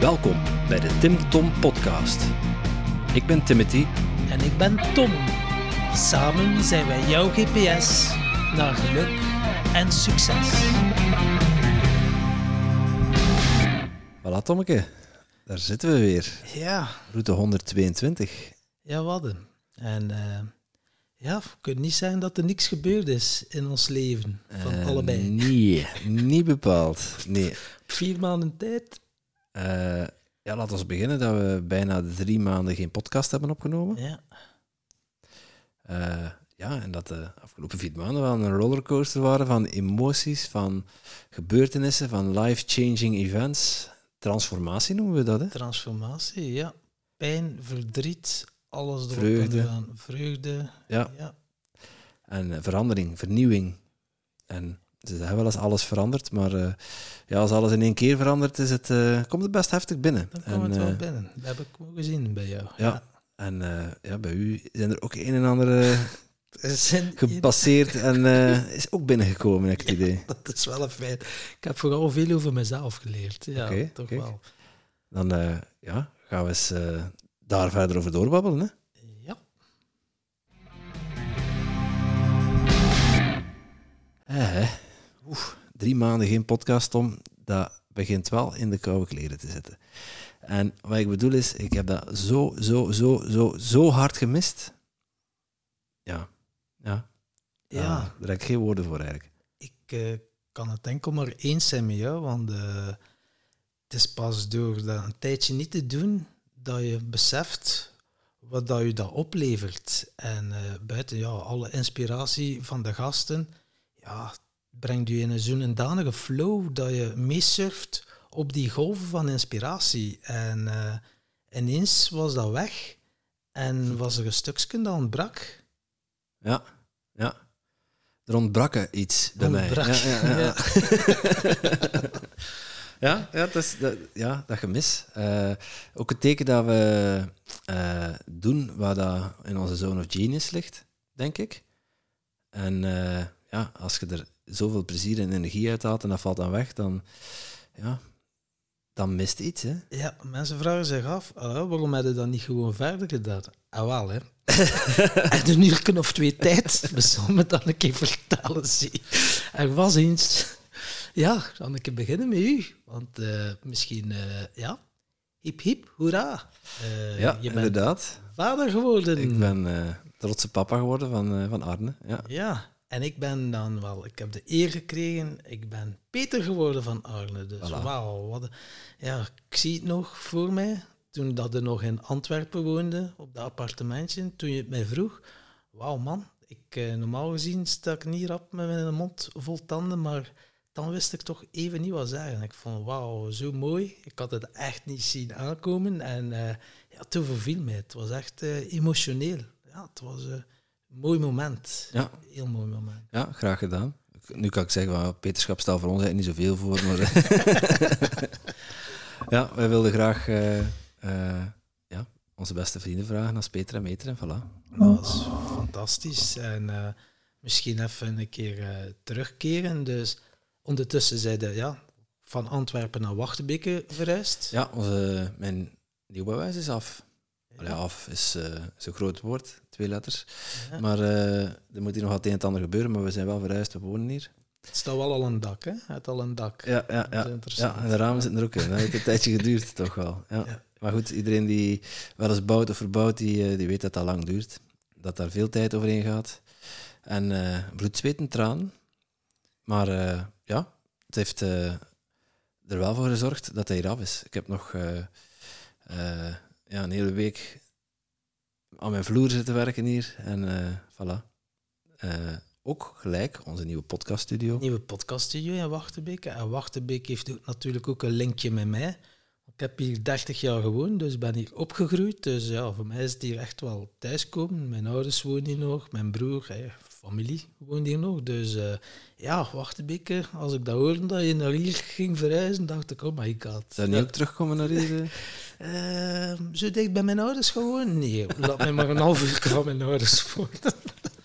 Welkom bij de Tim Tom Podcast. Ik ben Timothy. En ik ben Tom. Samen zijn wij jouw GPS naar geluk en succes. Voilà, Tommeke. Daar zitten we weer. Ja, Route 122. ja, wat. En eh, ja, het kan niet zijn dat er niks gebeurd is in ons leven. Van Eh, allebei. Nee, niet bepaald. Nee. Vier maanden tijd. Eh, ja, laten we beginnen dat we bijna drie maanden geen podcast hebben opgenomen. Ja, Eh, ja, en dat de afgelopen vier maanden wel een rollercoaster waren van emoties, van gebeurtenissen, van life-changing events. Transformatie noemen we dat, hè? transformatie, ja. Pijn, verdriet, alles erop Vreugde. en. Vreugde, Ja. ja. En eh, verandering, vernieuwing. En ze hebben wel eens alles veranderd, maar eh, ja, als alles in één keer verandert, is het, eh, komt het best heftig binnen. Dan kwam het wel binnen. Dat heb ik ook gezien bij jou. Ja, en ja, bij u zijn er ook een en ander gepasseerd en is ook binnengekomen, heb ik het idee. Dat is wel een feit. Ik heb vooral veel over mezelf geleerd. Ja, Oké, toch wel. Dan ja, gaan we eens daar verder over doorbabbelen. Hè? Ja. Eh, hè. Oeh, drie maanden geen podcast, Tom. Dat begint wel in de koude kleren te zitten. En wat ik bedoel is, ik heb dat zo, zo, zo, zo, zo hard gemist. Ja, ja. Ja, Ah, daar heb ik geen woorden voor eigenlijk. ik eh, kan het enkel maar eens zijn met jou, want eh, het is pas door dat een tijdje niet te doen dat je beseft wat dat je dat oplevert. En eh, buiten ja, alle inspiratie van de gasten, ja, brengt je in een zo'n danige flow dat je meesurft op die golven van inspiratie. En eh, ineens was dat weg en was er een stukje dat ontbrak. Ja, ja. Er ontbrak iets bij mij. Ontbrak, ja, ja. ja. ja, ja, dat, is, dat, ja, dat gemis. Eh, ook het teken dat we eh, doen wat dat in onze zone of genius ligt, denk ik. En eh, ja, als je er zoveel plezier en energie uit haalt en dat valt dan weg, dan, ja, dan mist iets. Hè? Ja, mensen vragen zich af, ah, waarom heb je dat niet gewoon verder gedaan? Ah, wel, hè. en een uur of twee tijd, we zullen me dan een keer vertellen, zie. Er was eens... Ja, dan keer beginnen met u. Want eh, misschien, eh, ja, hip hip, hoera. Eh, ja, je bent inderdaad. vader geworden. Ik ben trotse papa geworden van, van Arne. Ja. Ja, en ik ben dan wel, ik heb de eer gekregen, ik ben Peter geworden van Arne. Dus Voilà. wauw, wat een- ja, ik zie het nog voor mij, toen dat je nog in Antwerpen woonde, op dat appartementje, toen je het mij vroeg. Wauw man, ik, normaal gezien sta ik niet rap met mijn mond vol tanden, maar dan wist ik toch even niet wat zeggen. Ik vond, wauw, zo mooi. Ik had het echt niet zien aankomen en eh, ja, toen verviel mij. Het was echt eh, emotioneel. Ja, het was eh, een mooi moment. Ja. Heel mooi moment. Ja, graag gedaan. Nu kan ik zeggen, well, Peterschap stelt voor ons eigenlijk niet zoveel voor, maar... ja, wij wilden graag ja, onze beste vrienden vragen als Peter en Meter en voilà. Dat was fantastisch. En misschien even een keer terugkeren. Dus ondertussen zeiden ja, van Antwerpen naar Wachtenbeke verhuisd. Ja, onze, mijn nieuwbouwhuis is af. Ja. af is zo'n groot woord, twee letters. Ja. Maar eh, er moet hier nog wat een en het ander gebeuren, maar we zijn wel verhuisd, we wonen hier. Het staat wel al een dak, hè? Het al een dak. Ja, ja, ja. ja en de ramen zitten er ook in. Dat heeft een tijdje geduurd, toch wel. Ja. Ja. Maar goed, iedereen die wel eens bouwt of verbouwt, die, eh, die weet dat dat lang duurt. Dat daar veel tijd overheen gaat. En eh bloed, zweet en traan. Maar eh, ja, het heeft eh, er wel voor gezorgd dat hij hier af is. Ik heb nog eh, eh, ja, een hele week aan mijn vloer zitten werken hier. En voilà. Ook gelijk onze nieuwe podcaststudio. Nieuwe podcaststudio in Wachtenbeke. En Wachtenbeke heeft natuurlijk ook een linkje met mij. Ik heb hier 30 jaar gewoond, dus ben hier opgegroeid. Dus ja, voor mij is het hier echt wel thuiskomen. Mijn ouders wonen hier nog, mijn broer, hè, familie woont hier nog. Dus eh, ja, Wachtenbeke, als ik dat hoorde dat je naar hier ging verhuizen, dacht ik, oh my god. Zou je ook terugkomen naar hier? Eh, zo dicht bij mijn ouders gewoon? Nee, laat mij maar een half uur van mijn ouders voor.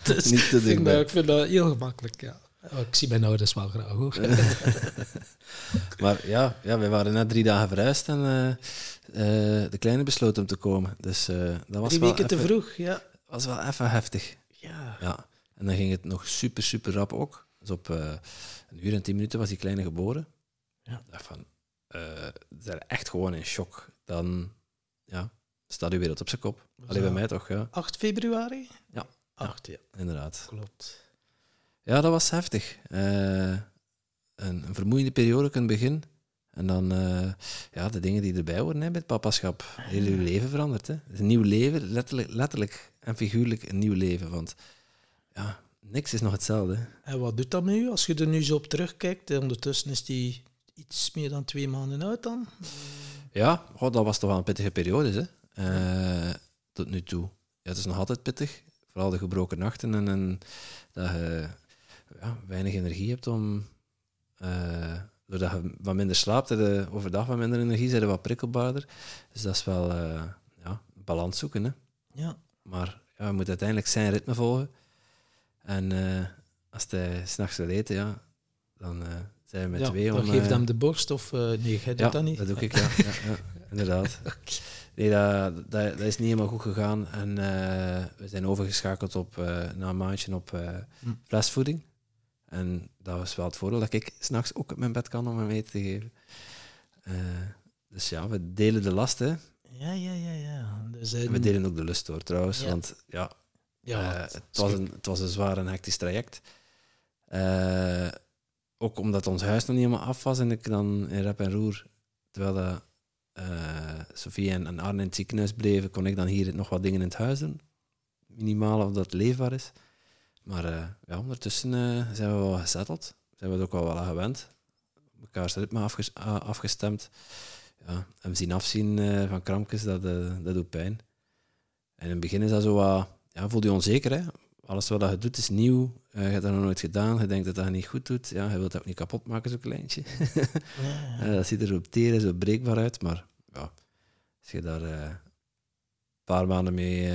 dus Niet te ik vind, dichtbij. dat, ik vind dat heel gemakkelijk, ja. Oh, ik zie mijn ouders wel graag hoor. maar ja, ja, wij waren net drie dagen verhuisd en eh, de kleine besloot om te komen. Dus eh, dat was Drie wel weken te vroeg, ja. was wel even heftig. Ja. Ja. En dan ging het nog super, super rap ook. Dus op eh, een uur en tien minuten was die kleine geboren. Ja. Ik dacht van, eh ze zijn echt gewoon in shock. Dan ja, staat uw wereld op zijn kop. Alleen bij mij toch, ja. 8 februari? Ja. 8, ja. Inderdaad. Klopt. Ja, dat was heftig. Eh, een, een vermoeiende periode in het begin. En dan ja, de dingen die erbij horen hè, bij het papaschap. Heel je leven verandert. Hè. Het is een nieuw leven, letterlijk, letterlijk en figuurlijk een nieuw leven. Want ja, niks is nog hetzelfde. En wat doet dat met u als je er nu zo op terugkijkt? En ondertussen is die iets meer dan twee maanden uit dan? Ja, goh, dat was toch wel een pittige periode. Hè. Eh, tot nu toe. Ja, het is nog altijd pittig. Vooral de gebroken nachten en, en dat je ja, weinig energie hebt om... eh, doordat je wat minder slaapt, je overdag wat minder energie, zijn wat prikkelbaarder. Dus dat is wel eh, ja, balans zoeken. Hè. Ja. Maar ja, je moet uiteindelijk zijn ritme volgen. En eh, als hij s'nachts wil eten, ja, dan eh, zijn we met ja, twee dan om... geeft eh, hem de borst of... nee, jij doet ja, dat niet? dat doe ik, ja. ja, ja inderdaad. Nee, dat, dat, dat is niet helemaal goed gegaan. En we zijn overgeschakeld op, na een maandje op Hm. flesvoeding. En dat was wel het voordeel dat ik s'nachts ook op mijn bed kan om hem eten te geven. Dus ja, we delen de last, hè. Ja, ja, ja, ja. En we delen ook de lust door, trouwens. Ja. Want ja, ja, eh, het, was een, het was een zwaar en hectisch traject. Eh, ook omdat ons huis nog niet helemaal af was en ik dan in rep en roer, terwijl dat, eh, Sofie en, en Arne in het ziekenhuis bleven, kon ik dan hier nog wat dingen in het huis doen. Minimaal of dat leefbaar is. Maar ja, ondertussen zijn we wel gezetteld. Zijn we het ook wel wel aan gewend. Mekaars ritme afges- afgestemd. Ja, hem zien afzien van krampjes, dat, dat doet pijn. En in het begin is dat zo wat... Ja, voel je onzeker, hè. Alles wat je doet is nieuw. Eh, je hebt dat nog nooit gedaan. Je denkt dat dat niet goed doet. Ja, je wilt dat ook niet kapot maken, zo'n kleintje. Ja. Eh, dat ziet er zo teren, zo breekbaar uit. Maar ja, als je daar eh, een paar maanden mee,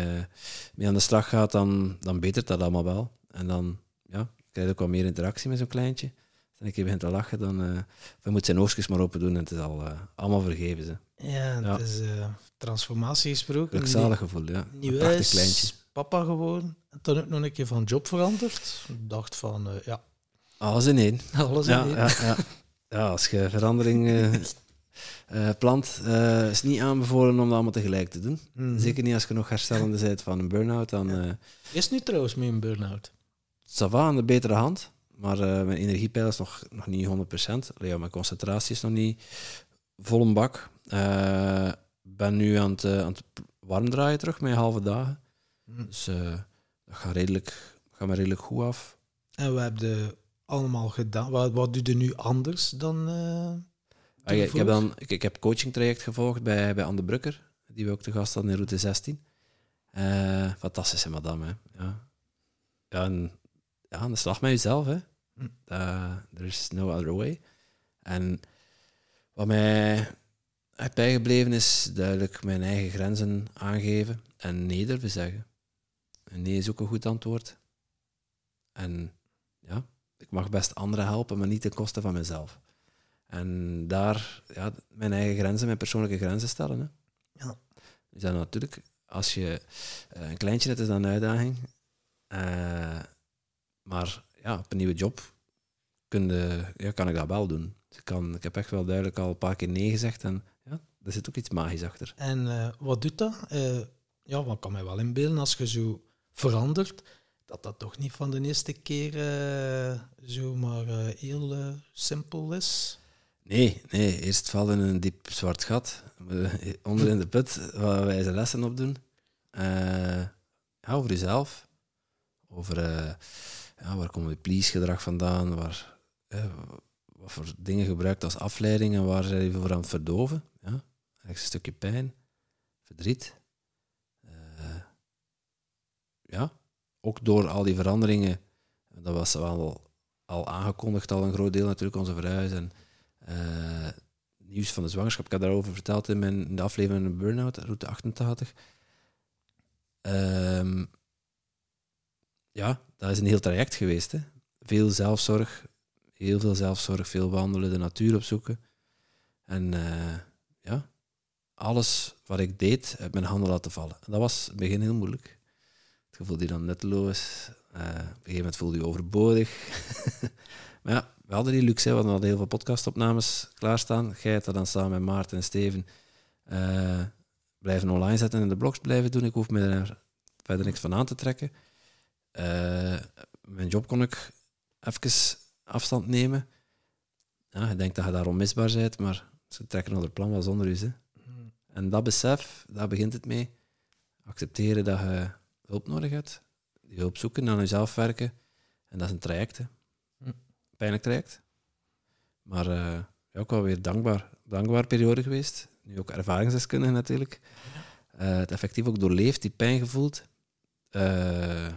mee aan de slag gaat, dan, dan betert dat allemaal wel. En dan ja, krijg je ook wat meer interactie met zo'n kleintje. Als hij een keer begint te lachen, dan je moet zijn oogstjes maar open doen en het is al allemaal vergeven. Ze. Ja, Ja. het is eh, transformatie gesproken. Gelukzalig gevoel, ja. Nieuw huis. Papa geworden. En toen ook nog een keer van job veranderd. Ik dacht van, eh, ja, Alles in één. alles Ja, in één. ja, ja. ja, als je verandering eh, eh, plant, is niet aanbevolen om dat allemaal tegelijk te doen. Mhm. Zeker niet als je nog herstellende bent van een burn-out. Dan Is nu trouwens met een burn-out? ça va aan de betere hand. Maar mijn energiepeil is nog, nog niet 100%. Allee, ja, mijn concentratie is nog niet vol een bak. Ben nu aan het, aan het warm draaien terug met halve dagen. Hm. Dus eh, dat gaat, redelijk, gaat me redelijk goed af. En we hebben allemaal gedaan. Wat, wat doe je nu anders dan... eh, Ah, ik, heb dan ik, ik heb coaching traject gevolgd bij, bij Anne de Brukker, die we ook te gast hadden in route 16. Eh, fantastische madame, hè. Ja. Ja, en, ja, aan de slag met jezelf, hè. Hm. there is no other way. En wat mij bijgebleven is duidelijk mijn eigen grenzen aangeven en nee durven zeggen. Nee is ook een goed antwoord. En ja, ik mag best anderen helpen, maar niet ten koste van mezelf. En daar ja, mijn eigen grenzen, mijn persoonlijke grenzen stellen. Hè. Ja. Dus dan natuurlijk, als je eh, een kleintje hebt, is dat een uitdaging. Eh, maar ja, op een nieuwe job kun je, ja, kan ik dat wel doen. Dus ik, kan, ik heb echt wel duidelijk al een paar keer nee gezegd en ja, er zit ook iets magisch achter. En eh, wat doet dat? Ja, wat kan mij wel inbeelden als je zo verandert, dat dat toch niet van de eerste keer eh, zomaar eh, heel eh, simpel is. Nee, nee, eerst vallen in een diep zwart gat, onder in de put, waar wij zijn lessen op doen. Over jezelf, over ja, waar komt je please-gedrag vandaan, waar, wat voor dingen gebruikt als afleiding en waar zijn je voor aan het verdoven. Ja? Een stukje pijn, verdriet. Ja, ook door al die veranderingen, dat was wel al aangekondigd, al een groot deel natuurlijk, onze verhuis en eh, nieuws van de zwangerschap. Ik heb daarover verteld in, mijn, in de aflevering van Burnout, route 88. Ehm, ja, dat is een heel traject geweest. Hè. veel zelfzorg, heel veel zelfzorg, veel wandelen, de natuur opzoeken. En eh, ja, alles wat ik deed, heb mijn handen laten vallen. Dat was in het begin heel moeilijk. Het gevoel die dan nutteloos. Uh, op een gegeven moment voelde je overbodig. maar ja, we hadden die luxe, want we hadden heel veel podcastopnames klaarstaan. Gij dat dan samen met Maarten en Steven uh, blijven online zetten en de blogs blijven doen. Ik hoef me er verder niks van aan te trekken. Uh, mijn job kon ik even afstand nemen. Ja, je denkt dat je daar onmisbaar bent, maar ze trekken onder plan wel zonder u. Hmm. En dat besef, daar begint het mee. Accepteren dat je hulp nodig hebt. Die hulp zoeken, aan jezelf werken. En dat is een traject. Hè. Hmm. Pijnlijk traject. Maar uh, ja, ook wel weer dankbaar. Dankbaar periode geweest. Nu ook ervaringsdeskundige natuurlijk. Uh, het effectief ook doorleefd, die pijn gevoeld. Uh,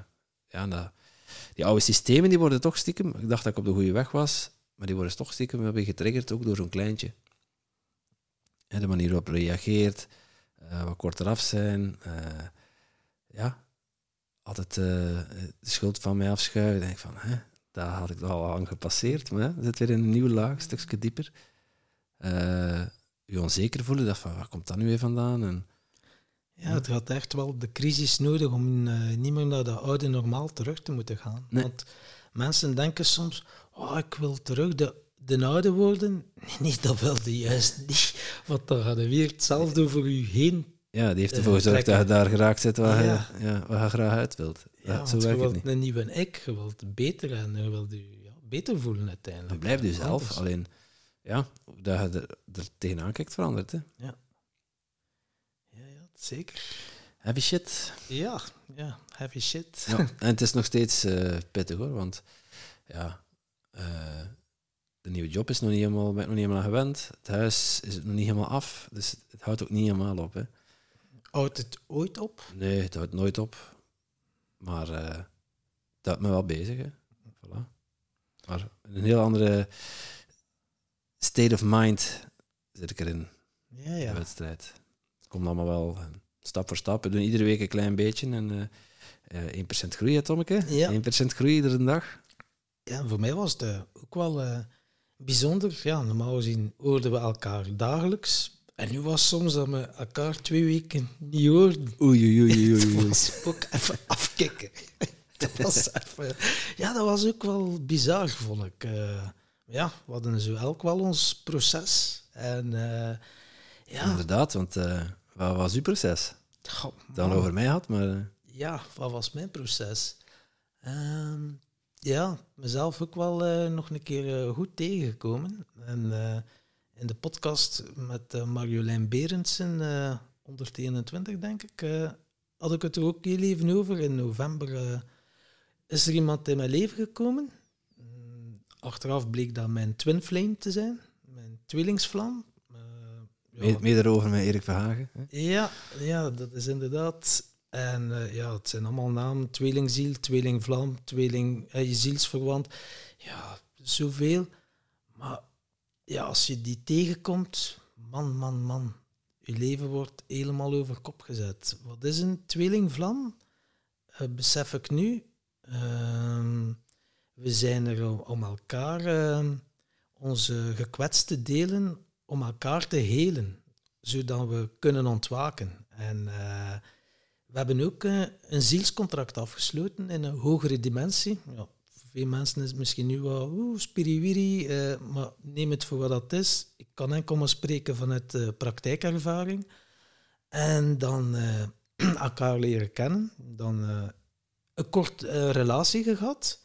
ja, dat, die oude systemen die worden toch stiekem, ik dacht dat ik op de goede weg was, maar die worden toch stiekem hebben getriggerd, ook door zo'n kleintje. En de manier waarop reageert, wat korter af zijn, ja, altijd uh, de schuld van mij afschuiven. denk van, hè, daar had ik al lang gepasseerd, maar hè, zit weer in een nieuw laag, een stukje dieper. je onzeker voelen, dacht van, waar komt dat nu weer vandaan? En, ja, het gaat echt wel de crisis nodig om uh, niet meer naar de oude normaal terug te moeten gaan. Want mensen denken soms, oh, ik wil terug de, de oude worden. Nee, dat wilde juist niet. Want dan gaat er weer hetzelfde voor u heen. Ja, die heeft ervoor uh, gezorgd dat je daar geraakt zit waar, ja. je, ja, waar je graag uit wilt. Ja, zo werkt je wilt een nieuwe ik, je wilt beter en je wilt je ja, beter voelen uiteindelijk. Je blijft jezelf, alleen ja, dat je er, er tegenaan kijkt verandert. Hè. Ja. Zeker. Heavy shit. Ja, ja heavy shit. Ja, en het is nog steeds uh, pittig hoor, want ja, uh, de nieuwe job is nog niet helemaal, ben ik nog niet helemaal gewend. Het huis is nog niet helemaal af, dus het, het houdt ook niet helemaal op. Hè. Houdt het ooit op? Nee, het houdt nooit op. Maar uh, het houdt me wel bezig. Hè. Voilà. Maar een heel andere state of mind zit ik erin. Ja, ja. De wedstrijd komt allemaal wel eh, stap voor stap. We doen iedere week een klein beetje. En uh, uh, 1% groei, hè, Tommeke? Ja. 1% groei iedere dag. Ja, voor mij was het ook wel uh, bijzonder. Ja, normaal gezien hoorden we elkaar dagelijks. En nu was soms dat we elkaar twee weken niet hoorden. Oei, oei, oei, oei. Was ook even afkicken. dat was even, ja, dat was ook wel bizar, vond ik. Uh, ja, we hadden zo elk wel ons proces. En ja. Inderdaad, want wat was uw proces? Dan over mij had, maar... Eh, ja, wat was mijn proces? Uh, ja, mezelf ook wel uh, nog een keer uh, goed tegengekomen. En in de podcast met Marjolein Berendsen, 121 denk ik, had ik het er ook heel even over. In november is er iemand in mijn leven gekomen. Mm, achteraf bleek dat mijn twin flame te zijn, mijn tweelingsvlam. Ja. Meer daarover met Erik Verhagen. Hè? Ja, ja, dat is inderdaad. En uh, ja, het zijn allemaal namen. Tweelingziel, tweelingvlam, tweeling, uh, je zielsverwant. Ja, zoveel. Maar ja, als je die tegenkomt, man, man, man. Je leven wordt helemaal over kop gezet. Wat is een tweelingvlam? Uh, besef ik nu. Ehm, we zijn er om elkaar ehm, onze gekwetste delen om elkaar te helen, zodat we kunnen ontwaken. En uh, we hebben ook uh, een zielscontract afgesloten in een hogere dimensie. Ja, veel mensen is misschien nu wel spiriwiri, uh, maar neem het voor wat dat is. Ik kan enkel maar spreken vanuit praktijkervaring. En dan elkaar leren kennen, dan een kort relatie gehad.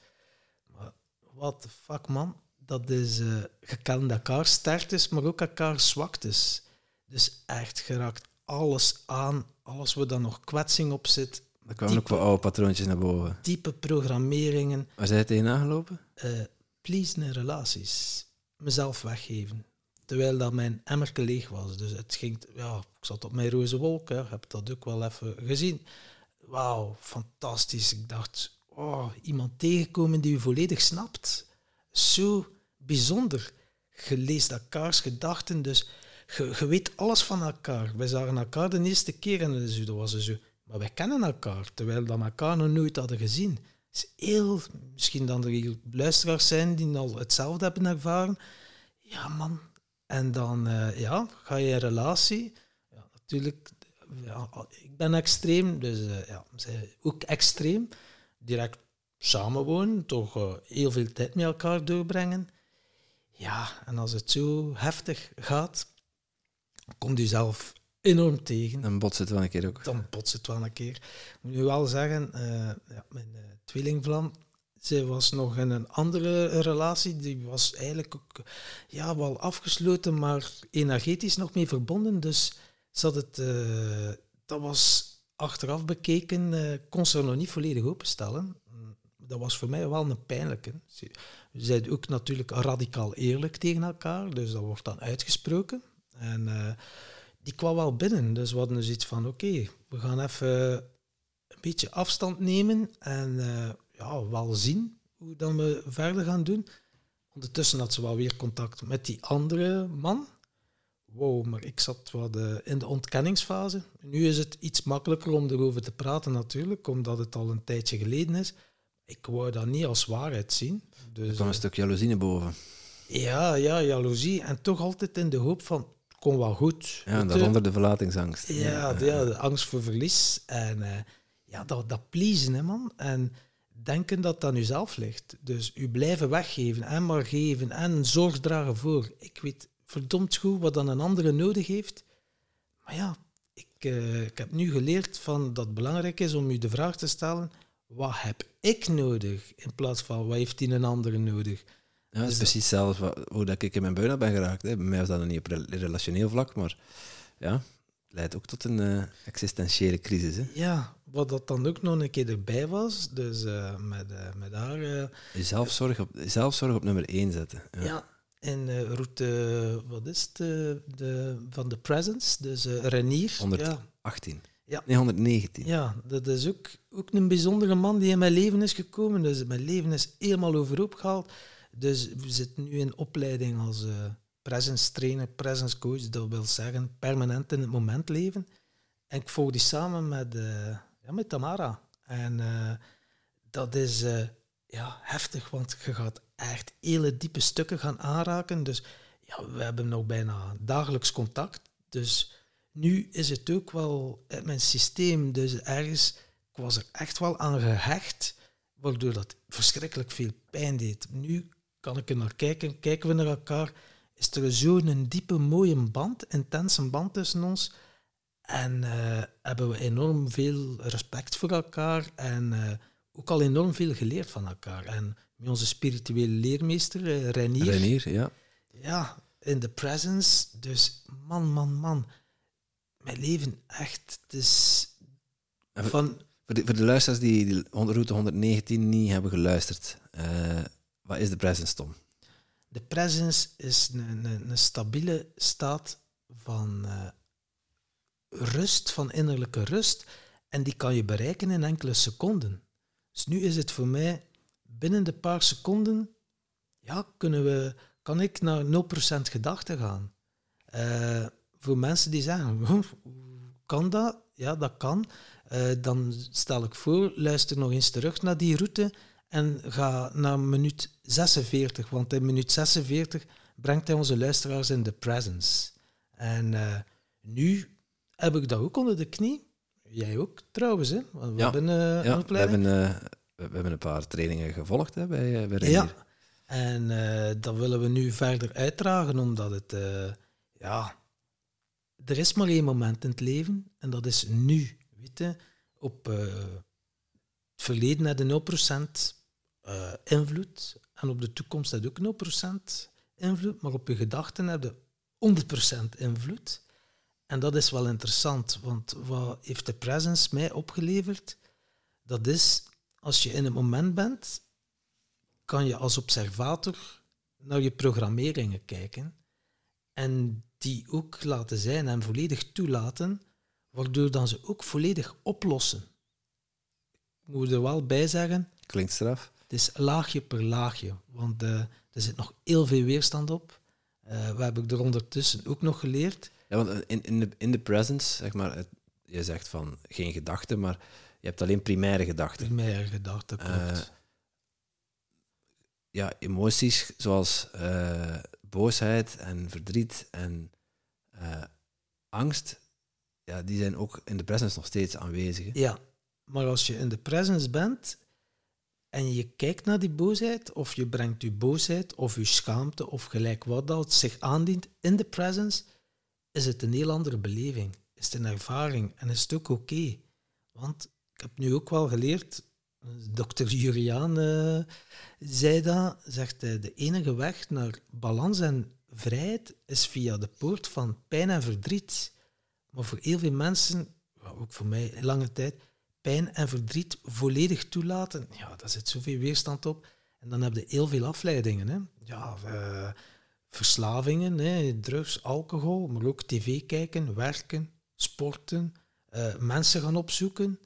Maar wat de fuck man, dat is, uh, je kent elkaar sterktes, maar ook elkaar zwaktes. Dus echt geraakt alles aan, alles waar dan nog kwetsing op zit. Er kwamen ook wel oude patroontjes naar boven. Type programmeringen. Waar zijn je tegenaan gelopen? Uh, pleasende relaties. Mezelf weggeven. Terwijl dat mijn emmerke leeg was. Dus het ging, ja, ik zat op mijn roze wolk, hè. heb dat ook wel even gezien. Wauw, fantastisch. Ik dacht, oh, iemand tegenkomen die u volledig snapt. Zo bijzonder. Je leest elkaars gedachten, dus je, je, weet alles van elkaar. Wij zagen elkaar de eerste keer en dat was zo. Maar wij kennen elkaar, terwijl we elkaar nog nooit hadden gezien. is heel, misschien dan er hier luisteraars zijn die al hetzelfde hebben ervaren. Ja, man. En dan eh, ja, ga je in relatie. Ja, natuurlijk, ik ben extreem, dus uh, ja, ook extreem. Direct samenwonen, toch uh, heel veel tijd met elkaar doorbrengen. Ja, en als het zo heftig gaat, komt u zelf enorm tegen. Dan botst het wel een keer ook. Dan botst het wel een keer. Ik moet nu wel zeggen, uh, ja, mijn uh, tweelingvlam, zij was nog in een andere relatie. Die was eigenlijk ook ja, wel afgesloten, maar energetisch nog mee verbonden. Dus zat het, uh, dat was achteraf bekeken, kon ze er nog niet volledig openstellen. Dat was voor mij wel een pijnlijke. Ze zijn ook natuurlijk radicaal eerlijk tegen elkaar, dus dat wordt dan uitgesproken. En die kwam wel binnen. Dus we hadden dus iets van, oké, we gaan even een beetje afstand nemen en uh, ja, wel zien hoe dan we verder gaan doen. Ondertussen had ze wel weer contact met die andere man. Wow, maar ik zat wat uh, in de ontkenningsfase. Nu is het iets makkelijker om erover te praten natuurlijk, omdat het al een tijdje geleden is. Ik wou dat niet als waarheid zien. Dus, er kwam een stuk jaloezie naar boven. Ja, ja, jaloezie. En toch altijd in de hoop van, kon wel goed. Ja, en daaronder de verlatingsangst. Ja, ja, de, ja, de angst voor verlies. En uh, ja, dat, dat pleasen, hè, man. En denken dat dat aan jezelf ligt. Dus u blijven weggeven en maar geven en zorg dragen voor. Ik weet verdomd goed wat dan een andere nodig heeft. Maar ja, ik, uh, ik heb nu geleerd van dat het belangrijk is om u de vraag te stellen: wat heb ik nodig? In plaats van wat heeft die een andere nodig? Ja, dat is dus precies zelf hoe dat ik in mijn burn ben geraakt. Hè. Bij mij was dat nog niet op relationeel vlak, maar ja, leidt ook tot een uh, existentiële crisis. Hè. Ja, wat dat dan ook nog een keer erbij was, dus uh, met, uh, met haar... zelfzorg, op, zelfzorg op nummer 1 zetten. Ja, ja in route, wat is het, de, van de Presence, dus Renier. 118. Ja. Nee, 119. Ja, dat is ook, ook een bijzondere man die in mijn leven is gekomen. Dus mijn leven is helemaal overhoop gehaald. Dus we zitten nu in opleiding als uh, presence trainer, presence coach. Dat wil zeggen permanent in het moment leven. En ik volg die samen met, uh, ja, met Tamara. En uh, dat is ja, heftig, want je gaat echt hele diepe stukken gaan aanraken. Dus ja, we hebben nog bijna dagelijks contact. Dus nu is het ook wel uit mijn systeem. Dus ergens, ik was er echt wel aan gehecht, waardoor dat verschrikkelijk veel pijn deed. Nu kan ik er naar kijken, kijken we naar elkaar, is er zo'n diepe, mooie band, intense band tussen ons. En uh, hebben we enorm veel respect voor elkaar en uh, ook al enorm veel geleerd van elkaar. En met onze spirituele leermeester, uh, Renier. Renier, ja. Ja, in the presence. Dus man, man, man. Mijn leven echt, het is van... Voor de, voor de luisteraars die, die route 119 niet hebben geluisterd, wat is de presence, Tom? De presence is een, een, een stabiele staat van uh, rust, van innerlijke rust. En die kan je bereiken in enkele seconden. Dus nu is het voor mij binnen de paar seconden, ja, kunnen we, kan ik naar 0% gedachten gaan. Uh, voor mensen die zeggen, kan dat? Ja, dat kan. Uh, dan stel ik voor, luister nog eens terug naar die route en ga naar minuut 46, want in minuut 46 brengt hij onze luisteraars in de presence. En uh, nu heb ik dat ook onder de knie. Jij ook trouwens, hè? We ja, hebben uh, ja, we hebben, uh, we hebben een paar trainingen gevolgd hè, bij, bij. Ja, en dat willen we nu verder uitdragen, omdat het, ja, er is maar één moment in het leven en dat is nu. Weet je? Op het verleden had je 0% uh, invloed. En op de toekomst heb je ook 0% invloed, maar op je gedachten heb je 100% invloed. En dat is wel interessant, want wat heeft de presence mij opgeleverd? Dat is, als je in het moment bent, kan je als observator naar je programmeringen kijken en die ook laten zijn en volledig toelaten, waardoor dan ze ook volledig oplossen. Ik moet er wel bij zeggen. Klinkt straf. Het is laagje per laagje, want uh, er zit nog heel veel weerstand op. Uh, we hebben er ondertussen ook nog geleerd. Ja, want in, in, de, in de presence, zeg maar, het, je zegt van geen gedachten, maar Je hebt alleen primaire gedachten. Primaire gedachten, klopt. Eh, ja, emoties zoals eh, boosheid en verdriet en eh, angst, ja, die zijn ook in de presence nog steeds aanwezig. hè. Ja, maar als je in de presence bent en je kijkt naar die boosheid, of je brengt je boosheid of je schaamte of gelijk wat dat zich aandient in de presence, is het een heel andere beleving. Is het een ervaring en is het ook oké. Want ik heb nu ook wel geleerd, dokter Juriaan eh, zei dat, zegt de enige weg naar balans en vrijheid is via de poort van pijn en verdriet. Maar voor heel veel mensen, ook voor mij lange tijd, pijn en verdriet volledig toelaten, ja, daar zit zoveel weerstand op. En dan heb je heel veel afleidingen. Hè. Ja, eh, verslavingen, hè, drugs, alcohol, maar ook tv kijken, werken, sporten, eh, mensen gaan opzoeken.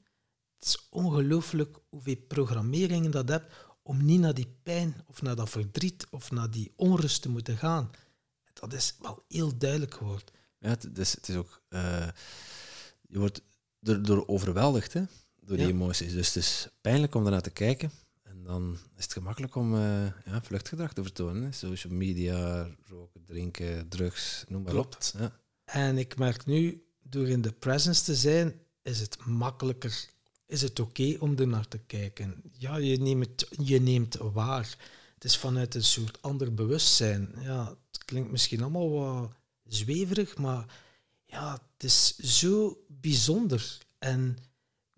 Het is ongelooflijk hoeveel programmeringen dat hebt om niet naar die pijn of naar dat verdriet of naar die onrust te moeten gaan. Dat is wel heel duidelijk geworden. Ja, het, is, het is ook... eh, je wordt er, door overweldigd hè, door die emoties. Dus het is pijnlijk om ernaar te kijken. En dan is het gemakkelijk om eh, ja, vluchtgedrag te vertonen. Hè. Social media, roken, drinken, drugs, noem maar Klopt. op. Ja. En ik merk nu, door in de presence te zijn, is het makkelijker, is het oké om er naar te kijken. Ja, je neemt, je neemt waar. Het is vanuit een soort ander bewustzijn. Ja, het klinkt misschien allemaal wat zweverig, maar ja, het is zo bijzonder. En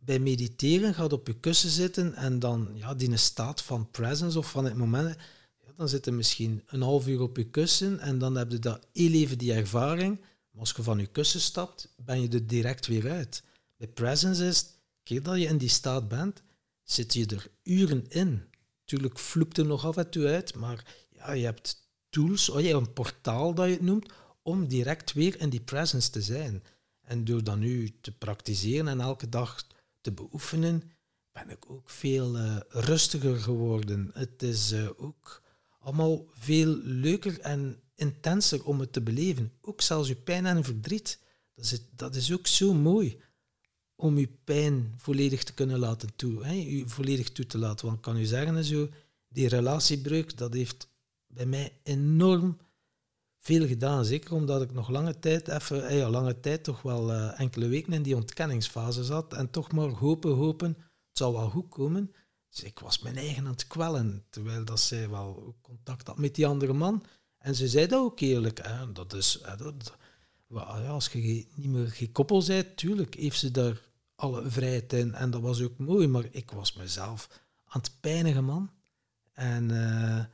bij mediteren gaat op je kussen zitten en dan ja, die staat van presence of van het moment, ja, dan zit je misschien een half uur op je kussen en dan heb je dat heel even die ervaring. Maar als je van je kussen stapt, ben je er direct weer uit. Bij presence is, keer dat je in die staat bent, zit je er uren in. Tuurlijk vloept er nog af en toe uit, maar ja, je hebt tools, oh, je hebt een portaal dat je het noemt, om direct weer in die presence te zijn. En door dat nu te praktiseren en elke dag te beoefenen, ben ik ook veel eh, rustiger geworden. Het is eh, ook allemaal veel leuker en intenser om het te beleven. Ook zelfs je pijn en verdriet. Dat is, dat is ook zo mooi om je pijn volledig te kunnen laten toe, hè, volledig toe te laten. Want ik kan u zeggen, en zo, die relatiebreuk, dat heeft bij mij enorm veel gedaan. Zeker omdat ik nog lange tijd, even, eh, ja, lange tijd, toch wel eh, enkele weken in die ontkenningsfase zat. En toch maar hopen, hopen, het zal wel goed komen. Dus ik was mijn eigen aan het kwellen, terwijl dat zij wel contact had met die andere man. En ze zei dat ook eerlijk. Hè. Dat is, als je niet meer gekoppeld bent, tuurlijk heeft ze daar alle vrijheid in. En dat was ook mooi, maar ik was mezelf aan het pijnigen, man. En eh,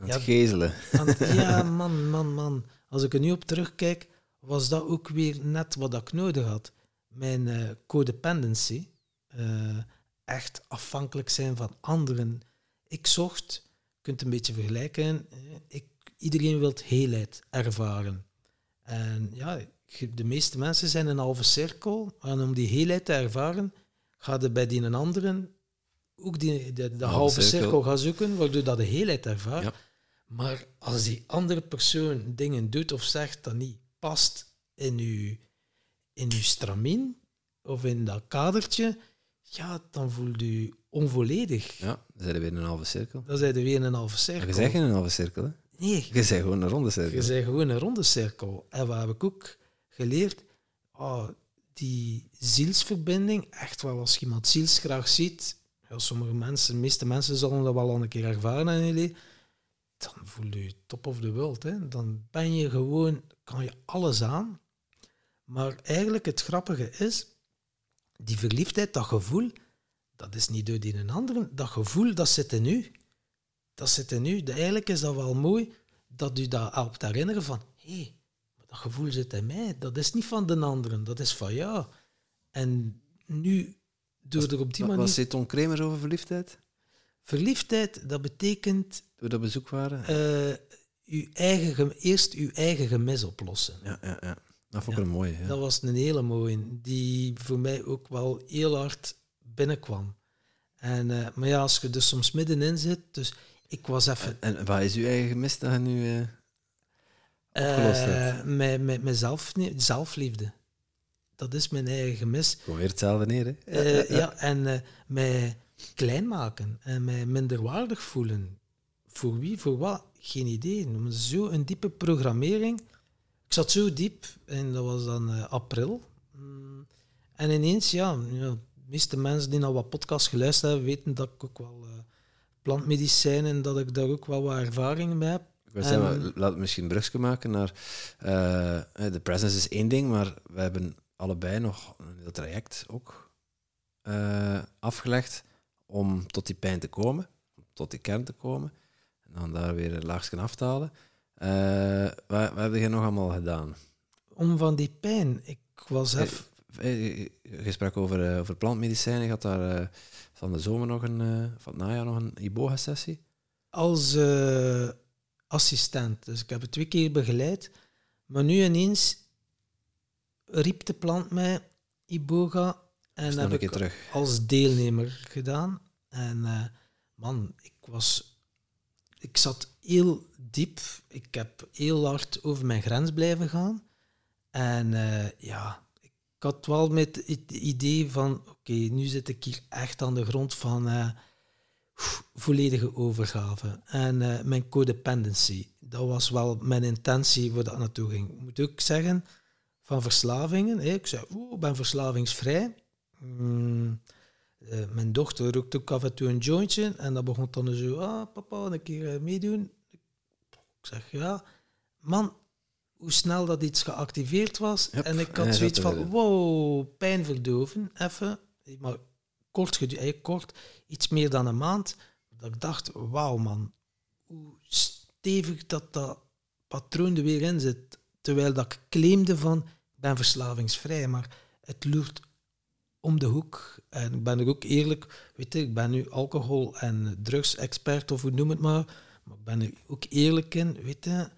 Aan Ja. het gezelen. aan het- ja, man, man, man. Als ik er nu op terugkijk, was dat ook weer net wat ik nodig had. Mijn eh, codependency. eh, echt afhankelijk zijn van anderen. Ik zocht, je kunt het een beetje vergelijken, eh, ik, iedereen wil heelheid ervaren. En ja, de meeste mensen zijn een halve cirkel. En om die heelheid te ervaren, ga je bij die een anderen ook die, de, halve cirkel. cirkel gaan zoeken, waardoor dat de heelheid ervaart. Ja. Maar als die andere persoon dingen doet of zegt dat niet past in uw, in uw stramien of in dat kadertje, ja, dan voelt u onvolledig. Ja, dan zijn we weer in een halve cirkel. Dan zijn er weer een halve Maar cirkel. je zegt geen een halve cirkel, hè? Nee, Je zegt gewoon een ronde cirkel. je bent gewoon een ronde cirkel. En wat heb ik ook geleerd? Oh, die zielsverbinding, echt wel, als je iemand zielsgraag ziet, ja, sommige mensen, de meeste mensen zullen dat wel al een keer ervaren in hun leven, dan voel je je top of the world. Hè. Dan ben je gewoon, kan je alles aan. Maar eigenlijk het grappige is, die verliefdheid, dat gevoel, dat is niet door die een andere. Dat gevoel, dat zit in u. Dat zit in u. Eigenlijk is dat wel mooi dat u dat helpt herinneren van, hé, hey, dat gevoel zit in mij. Dat is niet van de anderen, dat is van jou. En nu, door er op die manier... wat zei Tom Kremers over verliefdheid? Verliefdheid, dat betekent Toen we dat bezoek waren? eh, uw eigen, eerst uw eigen gemis oplossen. Ja, ja, ja. Dat vond ik Ja. een mooie. Ja. Dat was een hele mooie, die voor mij ook wel heel hard binnenkwam. En, eh, maar ja, als je er soms middenin zit, dus ik was even... En, en wat is uw eigen gemis dat je nu eh, opgelost hebt? met, met, met zelf, nee, zelfliefde. dat is mijn eigen gemis. Kom weer hetzelfde neer, hè? Ja, en eh, mij klein maken en mij minderwaardig voelen. Voor wie, voor wat? Geen idee. Maar Zo een diepe programmering. Ik zat zo diep en dat was dan eh, april. Mm, En ineens, ja, ja, de meeste mensen die naar wat podcasts geluisterd hebben, weten dat ik ook wel eh plantmedicijnen, dat ik daar ook wel wat ervaring mee heb. En- maar laat het misschien een brugje maken naar... eh, de presence is één ding, maar we hebben allebei nog een heel traject ook afgelegd om tot die pijn te komen, tot die kern te komen. En dan daar weer een laagje af te halen. Eh, wat, wat heb je nog allemaal gedaan? Om van die pijn, ik was even... Eh, eh, Gesprek over, eh, over plantmedicijnen. Je had daar eh, van de zomer nog een, eh, van het najaar nog een Iboga-sessie. als eh, assistent. Dus ik heb het twee keer begeleid. Maar nu ineens riep de plant mij Iboga. En Snel heb ik terug. als deelnemer gedaan. En eh, man, ik was... Ik zat heel diep. Ik heb heel hard over mijn grens blijven gaan. En eh, ja, ik had wel met het idee van... Oké, nu zit ik hier echt aan de grond van... eh, volledige overgave. En mijn codependency, dat was wel mijn intentie waar dat naartoe ging. Ik moet ook zeggen, van verslavingen. hè, ik zei, oeh, ik ben verslavingsvrij. Mm, eh, mijn dochter rookt ook af en toe een jointje. En dat begon dan zo, ah, papa, een keer eh, meedoen. Ik zeg, ja. Man, hoe snel dat iets geactiveerd was. Yep, En ik had zoiets van, wow, pijn verdoven, even. Maar kort, kort, iets meer dan een maand. Dat ik dacht, wauw man, hoe stevig dat dat patroon er weer in zit. Terwijl dat ik claimde van, ik ben verslavingsvrij, maar het loert om de hoek. En ik ben er ook eerlijk, weet je, ik ben nu alcohol- en drugsexpert, of hoe noem het maar. Maar ik ben er ook eerlijk in, weet je.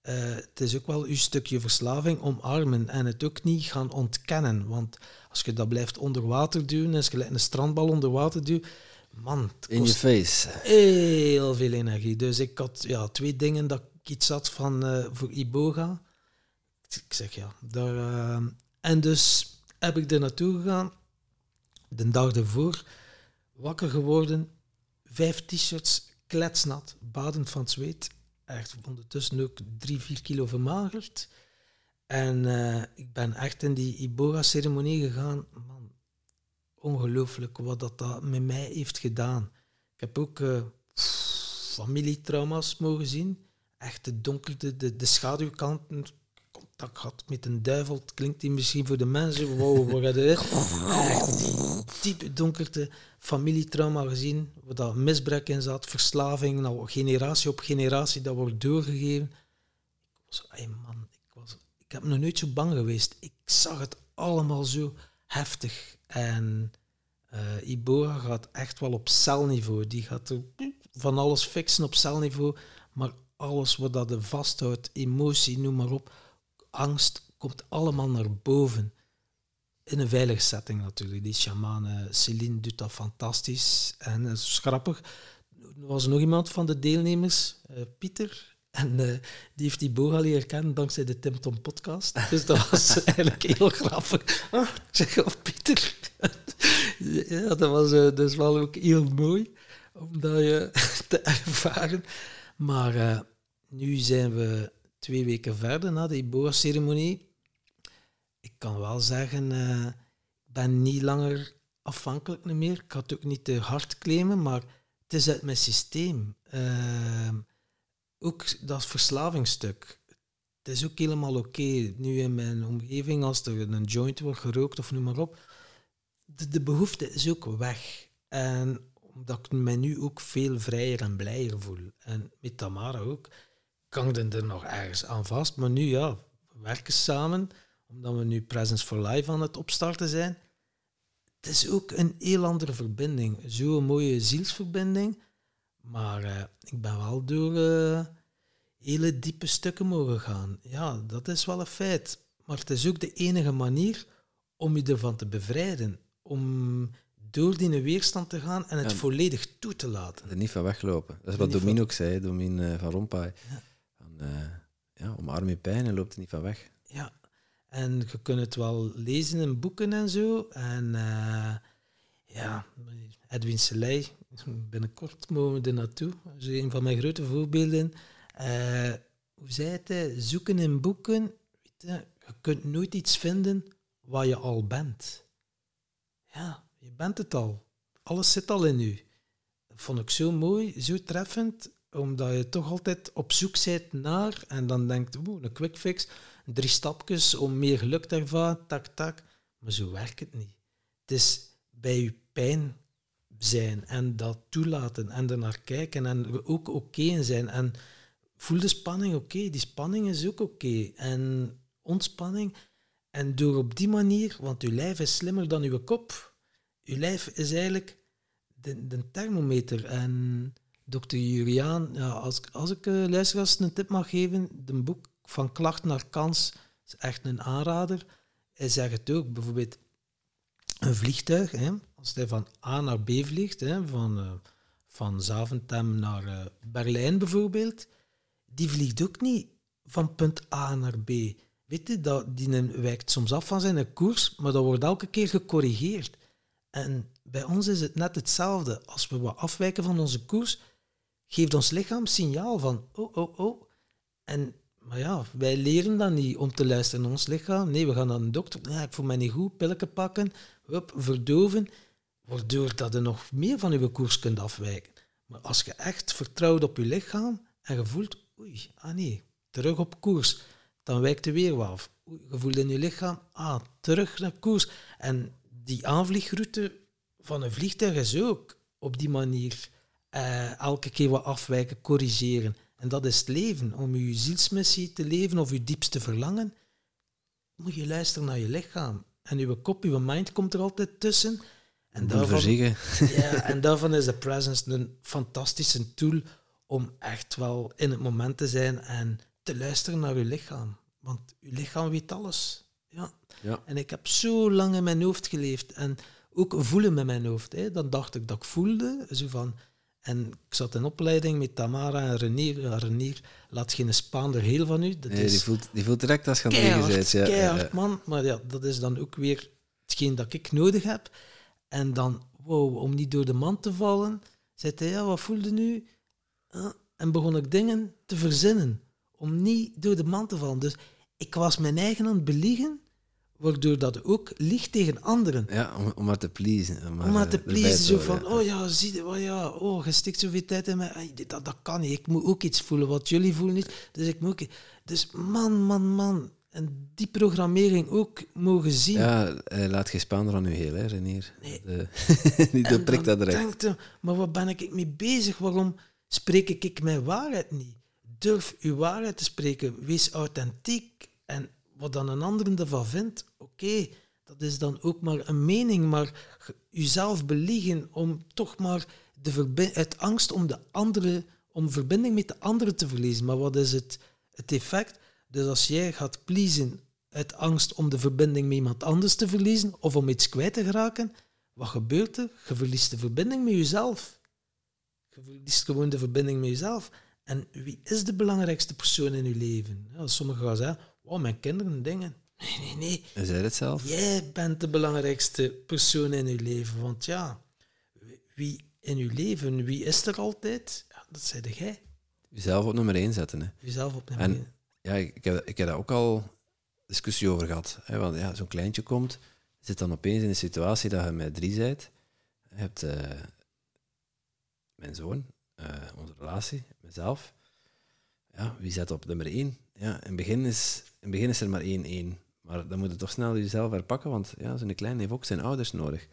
eh, het is ook wel uw stukje verslaving omarmen en het ook niet gaan ontkennen. Want als je dat blijft onder water duwen, als je een strandbal onder water duwt, man, In je face. heel veel energie. Dus ik had ja, twee dingen dat ik iets had van eh, voor Iboga. Ik zeg ja, daar, eh, en dus heb ik er naartoe gegaan. De dag ervoor wakker geworden, vijf t-shirts, kletsnat, badend van zweet. Echt ondertussen ook drie, vier kilo vermagerd. En eh, ik ben echt in die Iboga-ceremonie gegaan. Man, ongelooflijk wat dat, dat met mij heeft gedaan. Ik heb ook eh, familietrauma's mogen zien. Echt de donkerte, de, de schaduwkanten. Contact gehad met een duivel. Klinkt die misschien voor de mensen. Wow, het? Echt die diepe donkerte. Familietrauma gezien. Waar dat misbruik in zat. Verslaving. Nou, generatie op generatie. Dat wordt doorgegeven. Ik was, hey man, ik, was, ik heb nog nooit zo bang geweest. Ik zag het allemaal zo heftig. En Iboga gaat echt wel op celniveau. Die gaat van alles fixen op celniveau. Maar alles wat dat vasthoudt, emotie, noem maar op, angst, komt allemaal naar boven. In een veilige setting natuurlijk. Die shamane Celine doet dat fantastisch. En dat is grappig. Er was nog iemand van de deelnemers, eh, Pieter. En eh, die heeft die boga leren kennen dankzij de Tim Tom podcast. Dus dat was eigenlijk heel grappig. Ah, ik zeg, oh, Pieter. ja, dat was eh, dus wel ook heel mooi om dat je te ervaren. Maar eh, nu zijn we twee weken verder na die boa-ceremonie. Ik kan wel zeggen, eh, ik ben niet langer afhankelijk meer. Ik had ook niet te hard claimen, maar het is uit mijn systeem. Eh, ook dat verslavingsstuk. Het is ook helemaal oké. Nu in mijn omgeving, als er een joint wordt gerookt of noem maar op, de, de behoefte is ook weg. En omdat ik mij nu ook veel vrijer en blijer voel. En met Tamara ook. Kan ik er nog ergens aan vast. Maar nu ja, we werken samen. Omdat we nu Presence for Life aan het opstarten zijn. Het is ook een heel andere verbinding. Zo'n mooie zielsverbinding. Maar eh, ik ben wel door eh, hele diepe stukken mogen gaan. Ja, dat is wel een feit. Maar het is ook de enige manier om je ervan te bevrijden. Om door die weerstand te gaan en het volledig toe te laten. Er niet van weglopen. Dat is wat Domien ook zei, Domien eh, van Rompuy. Ja. Eh, ja, omarm je pijn en loopt er niet van weg. Ja. En je kunt het wel lezen in boeken en zo. En uh, ja, Edwin Selei, binnenkort mogen we er naartoe. Dat is een van mijn grote voorbeelden. Uh, hoe zei het? Zoeken in boeken. Weet je, je kunt nooit iets vinden wat je al bent. Ja, je bent het al. Alles zit al in u. Dat vond ik zo mooi, zo treffend, omdat je toch altijd op zoek bent naar en dan denkt, oeh, een quick fix, drie stapjes om meer geluk te ervaren, tak, tak. Maar zo werkt het niet. Het is bij je pijn zijn en dat toelaten en er naar kijken en ook oké zijn. En voel de spanning oké, die spanning is ook oké. En ontspanning. En door op die manier, want uw lijf is slimmer dan uw kop. Uw lijf is eigenlijk de, de thermometer. En dokter Juriaan, ja, als, als ik uh, luisteraars een tip mag geven, de boek Van Klacht naar Kans is echt een aanrader. Hij zegt het ook, bijvoorbeeld een vliegtuig, hè, als hij van A naar B vliegt, hè, van, uh, van Zaventem naar uh, Berlijn bijvoorbeeld, die vliegt ook niet van punt A naar B. Weet je, dat, die wijkt soms af van zijn koers, maar dat wordt elke keer gecorrigeerd. En bij ons is het net hetzelfde. Als we wat afwijken van onze koers, geeft ons lichaam signaal van oh, oh, oh. En, maar ja, wij leren dan niet om te luisteren naar ons lichaam. Nee, we gaan naar een dokter. Ja, ik voel mij niet goed, pillen pakken, hup, verdoven. Waardoor dat je nog meer van je koers kunt afwijken. Maar als je echt vertrouwt op je lichaam en je voelt, oei, ah nee, terug op koers, dan wijkt je weer wat af. Je voelt in je lichaam, ah, terug naar koers. En die aanvliegroute van een vliegtuig is ook op die manier uh, elke keer wat afwijken, corrigeren. En dat is het leven. Om je zielsmissie te leven of je diepste verlangen, moet je luisteren naar je lichaam. En je kop, je mind komt er altijd tussen. En daarvan, ja, en daarvan is de presence een fantastische tool om echt wel in het moment te zijn en te luisteren naar je lichaam. Want je lichaam weet alles. Ja. ja. En ik heb zo lang in mijn hoofd geleefd. En ook voelen met mijn hoofd. Hè. Dan dacht ik dat ik voelde. Zo van, en ik zat in opleiding met Tamara en Renier. Ja, Renier laat geen Spaander heel van u. Dat nee, is die, voelt, die voelt direct als je aan het Ja, keihard, man. Maar ja, dat is dan ook weer hetgeen dat ik nodig heb. En dan, wow, om niet door de man te vallen, zei hij, ja, wat voelde nu? en begon ik dingen te verzinnen om niet door de man te vallen. Dus ik was mijn eigen aan het beliegen, waardoor dat ook liegt tegen anderen. Ja, om, om maar te pleasen. Om maar, om te pleasen, zo van, oh ja, zie je, oh ja, oh, je stikt zoveel tijd in mij. Dat, dat kan niet, ik moet ook iets voelen wat jullie voelen niet. Dus ik moet ook... Dus man, man, man. En die programmering ook mogen zien. Ja, laat geen spaander aan u heel, hè, Renier. Nee. De, prikt dat direct. Denkt, maar wat ben ik mee bezig? Waarom spreek ik mijn waarheid niet? Durf uw waarheid te spreken. Wees authentiek. En wat dan een ander ervan vindt, oké, dat is dan ook maar een mening. Maar uzelf beliegen om toch maar de uit angst om de andere, om verbinding met de andere te verliezen. Maar wat is het, het effect? Dus als jij gaat pleasen uit angst om de verbinding met iemand anders te verliezen of om iets kwijt te geraken, wat gebeurt er? Je verliest de verbinding met jezelf. Je verliest gewoon de verbinding met jezelf. En wie is de belangrijkste persoon in je leven? Ja, sommigen gaan zeggen, wow, mijn kinderen, dingen. Nee, nee, nee. Is hij het zelf? Jij bent de belangrijkste persoon in je leven. Want ja, wie in je leven, wie is er altijd? Ja, dat zei jij. Jezelf op nummer 1 zetten. Hè. Jezelf op nummer 1. Ja, ik heb, ik heb daar ook al discussie over gehad. Hè, want ja, zo'n kleintje komt, zit dan opeens in een situatie dat je met drie bent. Je hebt uh, mijn zoon, uh, onze relatie, mezelf. Ja, wie zet op nummer één? Ja, in het begin is, in begin is er maar één één. Maar dan moet je toch snel jezelf herpakken, want ja, zo'n klein heeft ook zijn ouders nodig.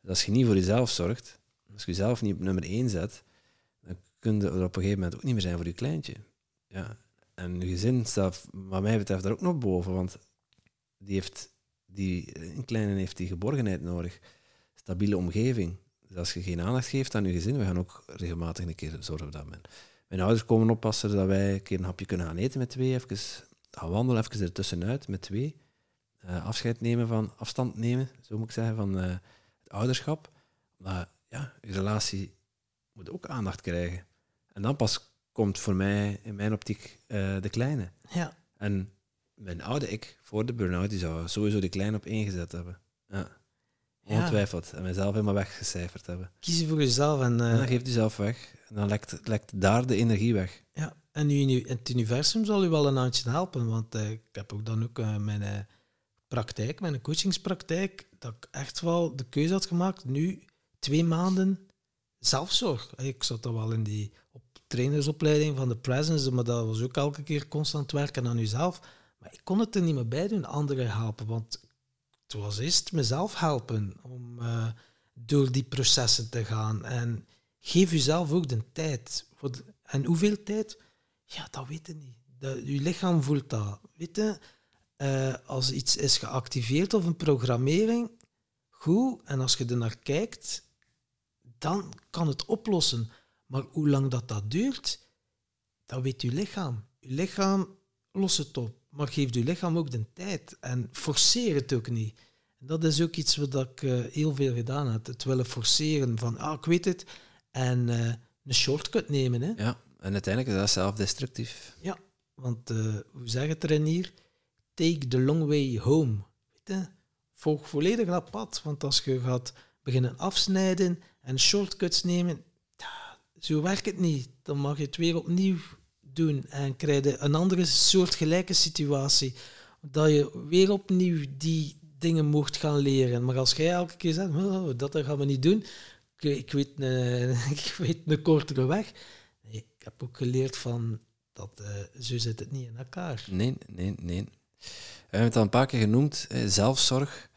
Dus als je niet voor jezelf zorgt, als je jezelf niet op nummer één zet, dan kun je er op een gegeven moment ook niet meer zijn voor je kleintje. Ja. En je gezin staat, wat mij betreft, daar ook nog boven, want die heeft, die, een kleine heeft die geborgenheid nodig. Stabiele omgeving. Dus als je geen aandacht geeft aan je gezin, we gaan ook regelmatig een keer zorgen dat men. Mijn ouders komen oppassen dat wij een keer een hapje kunnen gaan eten met twee, even gaan wandelen, even ertussenuit met twee. Uh, afscheid nemen van, afstand nemen, zo moet ik zeggen, van uh, het ouderschap. Maar ja, je relatie moet ook aandacht krijgen. En dan pas komt voor mij, in mijn optiek, uh, de kleine. Ja. En mijn oude ik, voor de burn-out, die zou sowieso die klein op één gezet hebben. Ja. Ja. Ongetwijfeld. En mijzelf helemaal weggecijferd hebben. Kiezen voor jezelf en, En eh, dan geeft u zelf weg. En dan lekt, lekt daar de energie weg. ja. en nu, het universum zal u wel een handje helpen, want eh, ik heb ook dan ook eh, mijn eh, praktijk, mijn coachingspraktijk, dat ik echt wel de keuze had gemaakt, nu twee maanden zelfzorg. Ik zat dan wel in die op trainersopleiding van de Presence, maar dat was ook elke keer constant werken aan jezelf. Maar ik kon het er niet meer bij doen, anderen helpen, want het was eerst mezelf helpen om eh, door die processen te gaan. En geef jezelf ook de tijd. En hoeveel tijd? Ja, dat weet je niet. Je lichaam voelt dat. Weet eh, als iets is geactiveerd of een programmering, goed. En als je er naar kijkt, dan kan het oplossen. Maar hoe lang dat, dat duurt, dat weet je lichaam. Je lichaam lost het op. Maar geef je lichaam ook de tijd. En forceer het ook niet. Dat is ook iets wat ik eh, heel veel gedaan heb. Het willen forceren van, ah, ik weet het. En eh, een shortcut nemen. Hè. Ja. En uiteindelijk is dat zelfdestructief. Ja, want eh, hoe zeg het er hier? Take the long way home. Weet je? Volg volledig dat pad. Want als je gaat beginnen afsnijden en shortcuts nemen, zo werkt het niet. Dan mag je het weer opnieuw doen en krijg een andere soort gelijke situatie. Dat je weer opnieuw die dingen mocht gaan leren. Maar als jij elke keer zegt, oh, dat gaan we niet doen, ik, ik, weet een, ik weet een kortere weg. Ik heb ook geleerd van dat eh, zo zit het niet in elkaar. Nee, nee, nee. We hebben het al een paar keer genoemd, eh, zelfzorg.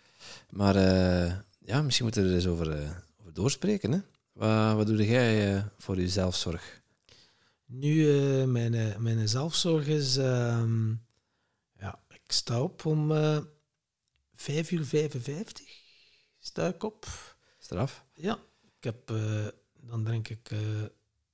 Maar eh, ja, misschien moeten we er eens over, eh, over doorspreken. Hè? Wat, wat doe jij eh, voor je zelfzorg? Nu, eh, mijn, eh, mijn zelfzorg is... ehm, ja, ik sta op om eh 5 uur 55. Sta ik op. Straf? Ja, ik heb... dan drink ik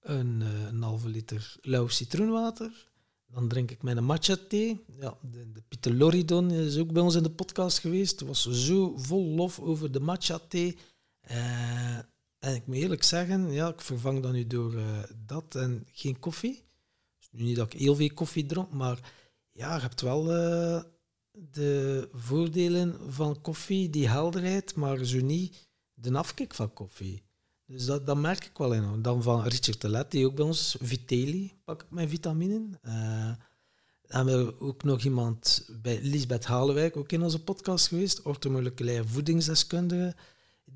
een, een halve liter lauw citroenwater. Dan drink ik mijn matcha thee. Ja, de, de Pieter Loridon is ook bij ons in de podcast geweest. Het was zo vol lof over de matcha thee. Eh, en ik moet eerlijk zeggen, ja, ik vervang dat nu door eh, dat en geen koffie. Dus nu niet dat ik heel veel koffie dronk, maar ja, je hebt wel eh, de voordelen van koffie, die helderheid, maar zo niet de afkik van koffie. Dus dat, dat merk ik wel in. Dan van Richard Telet, die ook bij ons, Viteli, pak ik mijn vitaminen. Eh dan hebben we ook nog iemand bij Lisbeth Halewijk, ook in onze podcast geweest, orthomoleculaire voedingsdeskundige,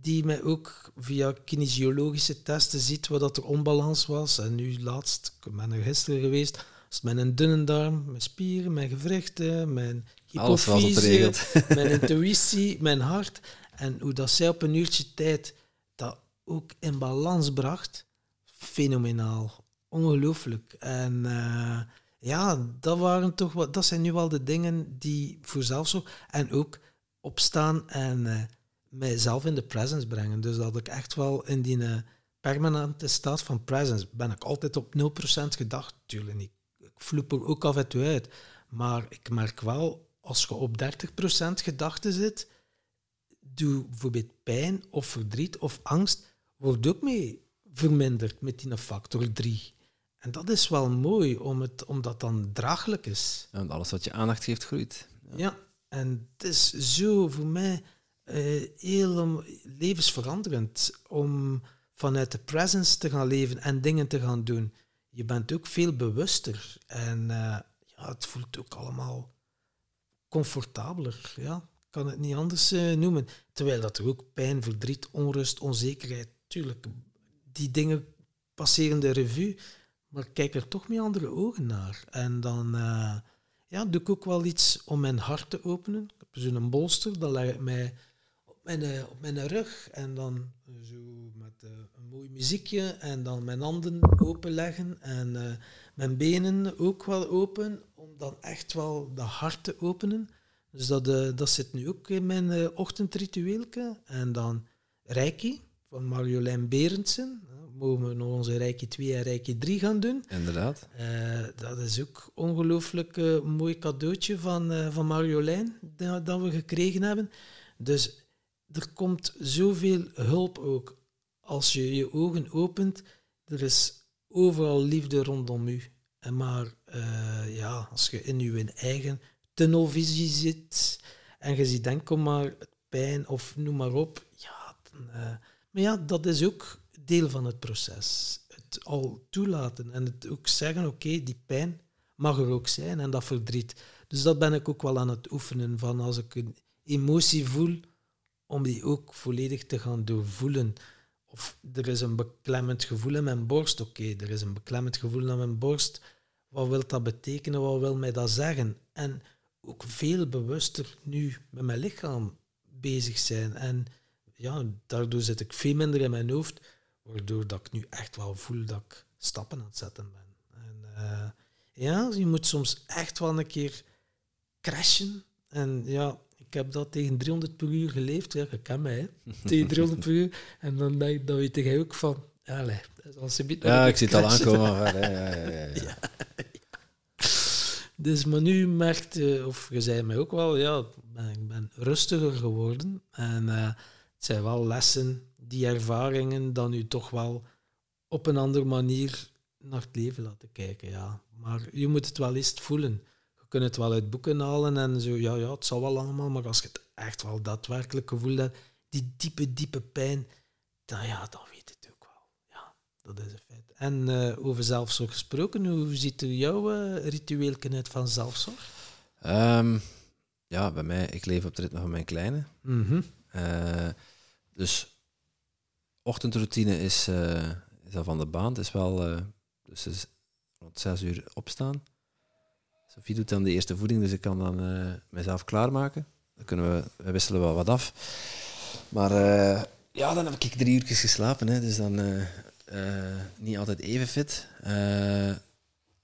die mij ook via kinesiologische testen ziet wat dat er onbalans was. En nu laatst, ik ben er gisteren geweest, is het mijn dunne darm, mijn spieren, mijn gewrichten, mijn hypofyse, mijn intuïtie, mijn hart. En hoe dat zij op een uurtje tijd dat ook in balans bracht, fenomenaal. Ongelooflijk. En eh, ja, dat, waren toch wat, dat zijn nu wel de dingen die voor zelfzorg... En ook opstaan en eh, mijzelf in de presence brengen. Dus dat ik echt wel in die eh, permanente staat van presence... Ben ik altijd op 0% gedacht. Tuurlijk niet. Ik vloep er ook af en toe uit. Maar ik merk wel, als je op 30% gedachten zit doe bijvoorbeeld pijn of verdriet of angst, wordt ook mee verminderd met die factor 3. En dat is wel mooi, om het, omdat dan draaglijk is. Ja, want alles wat je aandacht geeft, groeit. Ja, en het is zo voor mij eh, heel levensveranderend om vanuit de presence te gaan leven en dingen te gaan doen. Je bent ook veel bewuster en eh, ja, het voelt ook allemaal comfortabeler. Ja, ik kan het niet anders eh, noemen. Terwijl dat er ook pijn, verdriet, onrust, onzekerheid, tuurlijk, die dingen passeren de revue, maar kijk er toch met andere ogen naar. En dan ja, doe ik ook wel iets om mijn hart te openen. Ik heb zo'n bolster, dan leg ik mij mijn, eh, op mijn rug en dan zo met eh, een mooi muziekje en dan mijn handen openleggen en eh, mijn benen ook wel open, om dan echt wel de hart te openen. Dus dat, dat zit nu ook in mijn ochtendritueelke. En dan Reiki van Marjolein Berendsen. Mogen we nog onze Reiki 2 en Reiki 3 gaan doen. Inderdaad. Dat is ook ongelooflijk mooi cadeautje van, van Marjolein dat, dat we gekregen hebben. Dus er komt zoveel hulp ook. Als je je ogen opent, er is overal liefde rondom u. En maar eh, ja, als je in je eigen tunnelvisie zit en je ziet enkel maar pijn of noem maar op. Ja, eh, maar ja, dat is ook deel van het proces. Het al toelaten en het ook zeggen, oké, die pijn mag er ook zijn en dat verdriet. Dus dat ben ik ook wel aan het oefenen van als ik een emotie voel, om die ook volledig te gaan doorvoelen. Of er is een beklemmend gevoel in mijn borst, oké, er is een beklemmend gevoel in mijn borst. Wat wil dat betekenen? Wat wil mij dat zeggen? En ook veel bewuster nu met mijn lichaam bezig zijn. En ja, daardoor zit ik veel minder in mijn hoofd, waardoor dat ik nu echt wel voel dat ik stappen aan het zetten ben. En uh, ja, je moet soms echt wel een keer crashen. En ja, ik heb dat tegen 300 per uur geleefd. Ja, je kent mij, hè. tegen 300 per uur. En dan, denk, dan weet jij ook van... Allez, als je ja, ik zie het al aankomen. ja, ja, ja, ja. Dus, maar nu merkt, of je zei mij ook wel, ja, ben, ik ben rustiger geworden. En uh, het zijn wel lessen, die ervaringen, dan u toch wel op een andere manier naar het leven laten kijken. Ja. Maar je moet het wel eens voelen. Je kunt het wel uit boeken halen en zo, ja, ja, het zal wel allemaal, maar als je het echt wel daadwerkelijk gevoel hebt, die diepe, diepe pijn, dan, ja, dan weet het ook wel. Ja, dat is een feit. En uh, over zelfzorg gesproken, hoe ziet jouw uh, ritueel uit van zelfzorg? Um, ja, bij mij, ik leef op het ritme van mijn kleine. Mm -hmm. uh, dus ochtendroutine is, is al van de baan. Het is wel dus is rond zes uur opstaan. Sophie doet dan de eerste voeding, dus ik kan dan uh, mezelf klaarmaken. Dan kunnen we, wisselen wel wat af. Maar uh, ja, dan heb ik drie uurtjes geslapen, hè, dus dan uh, niet altijd even fit.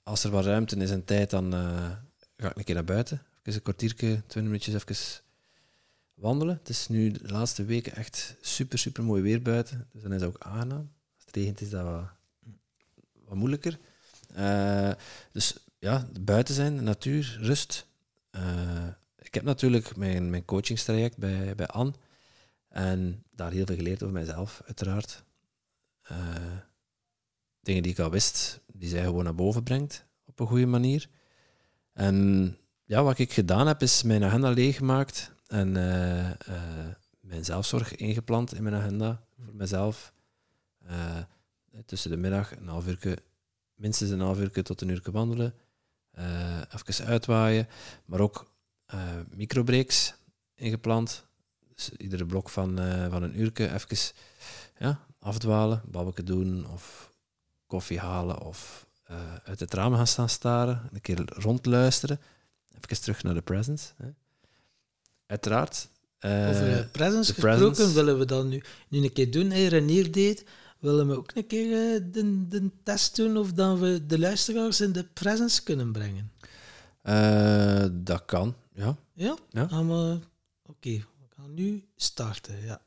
als er wat ruimte is en tijd, dan ga ik een keer naar buiten. Even een kwartiertje, twintig minuutjes even wandelen. Het is nu de laatste weken echt super, super mooi weer buiten. Dus dan is het ook aangenaam. Als het regent is dat wat moeilijker. dus ja, buiten zijn, natuur, rust. Uh, ik heb natuurlijk mijn, mijn coachingstraject bij, bij Anne. En daar heel veel geleerd over mijzelf, uiteraard. Uh, dingen die ik al wist, die zij gewoon naar boven brengt op een goede manier. En ja, wat ik gedaan heb, is mijn agenda leeggemaakt en uh, mijn zelfzorg ingepland in mijn agenda voor mezelf. tussen de middag een half uur, minstens een half uur tot een uur wandelen uh, even uitwaaien, maar ook uh, microbreaks ingepland. Dus iedere blok van, uh, van een uur even ja, afdwalen, babbelken doen of koffie halen of uit het raam gaan staan staren, een keer rondluisteren, even terug naar de presence. Hè. Uiteraard. Over presence gesproken presence. willen we dat nu, nu een keer doen. Hey, Renier deed willen we ook een keer uh, de, de, test doen of dat we de luisteraars in de presence kunnen brengen? Uh, dat kan, ja. Ja? ja? Oké, okay, we gaan nu starten, ja.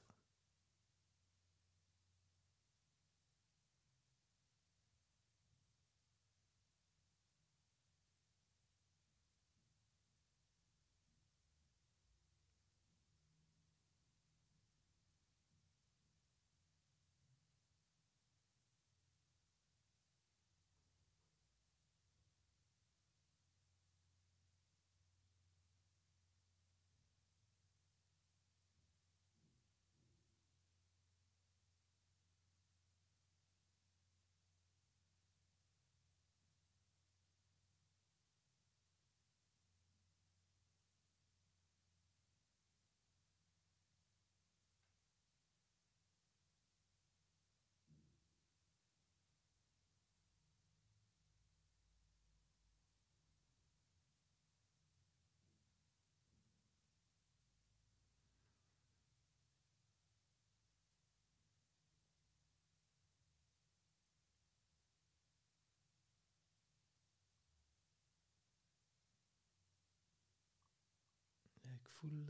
Voel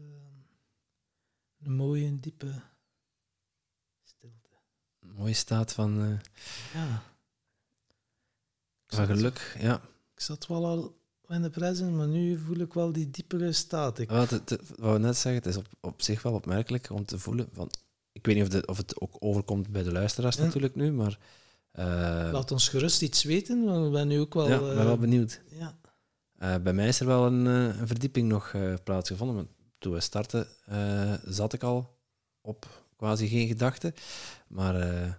een mooie, diepe stilte. Een mooie staat van, uh, ja. van geluk, ja. Ik zat wel al in de presence, maar nu voel ik wel die diepere staat. Ik... Wat, het, wat we net zeggen, het is op, op zich wel opmerkelijk om te voelen. Van, ik weet niet of, de, of het ook overkomt bij de luisteraars ja. natuurlijk nu, maar... Uh, Laat ons gerust iets weten, want we zijn nu ook wel... Ja, ik ben wel benieuwd. Ja. Eh, bij mij is er wel een, eh, een verdieping nog eh, plaatsgevonden. Toen we startten, eh, zat ik al op quasi geen gedachten. Maar eh,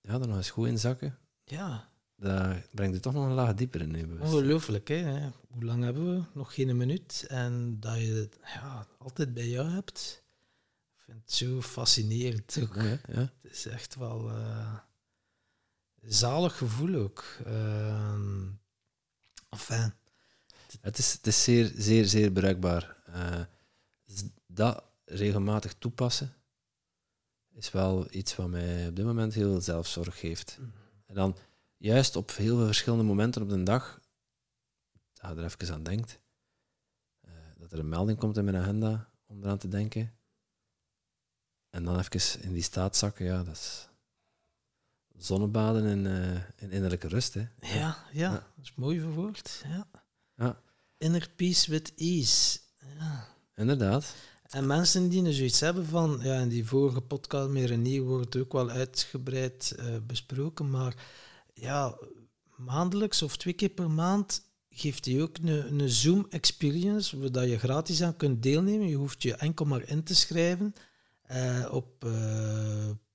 ja, er nog eens goed in zakken. Ja, Dat brengt het toch nog een laag dieper in. je bewustzijn. ongelooflijk. Hè? Hoe lang hebben we? Nog geen minuut. En dat je het ja, altijd bij jou hebt. Ik vind het zo fascinerend. ook. Ja, ja. Het is echt wel eh zalig gevoel ook. Ehm enfin, Het is, het is zeer, zeer, zeer bruikbaar. Dat regelmatig toepassen is wel iets wat mij op dit moment heel veel zelfzorg geeft. En dan juist op heel veel verschillende momenten op de dag, dat je er even aan denkt, eh, dat er een melding komt in mijn agenda om eraan te denken. En dan even in die staat zakken, ja, dat is zonnebaden in, eh, in innerlijke rust. Hè. ja, ja, Ja. dat is mooi verwoord. Ja. Ja. Inner peace with ease. Ja. Inderdaad. En mensen die nu zoiets hebben van, ja, in die vorige podcast met René wordt ook wel uitgebreid eh, besproken, maar ja, maandelijks of twee keer per maand geeft hij ook een, een Zoom-experience, waar je gratis aan kunt deelnemen. Je hoeft je enkel maar in te schrijven eh, op uh,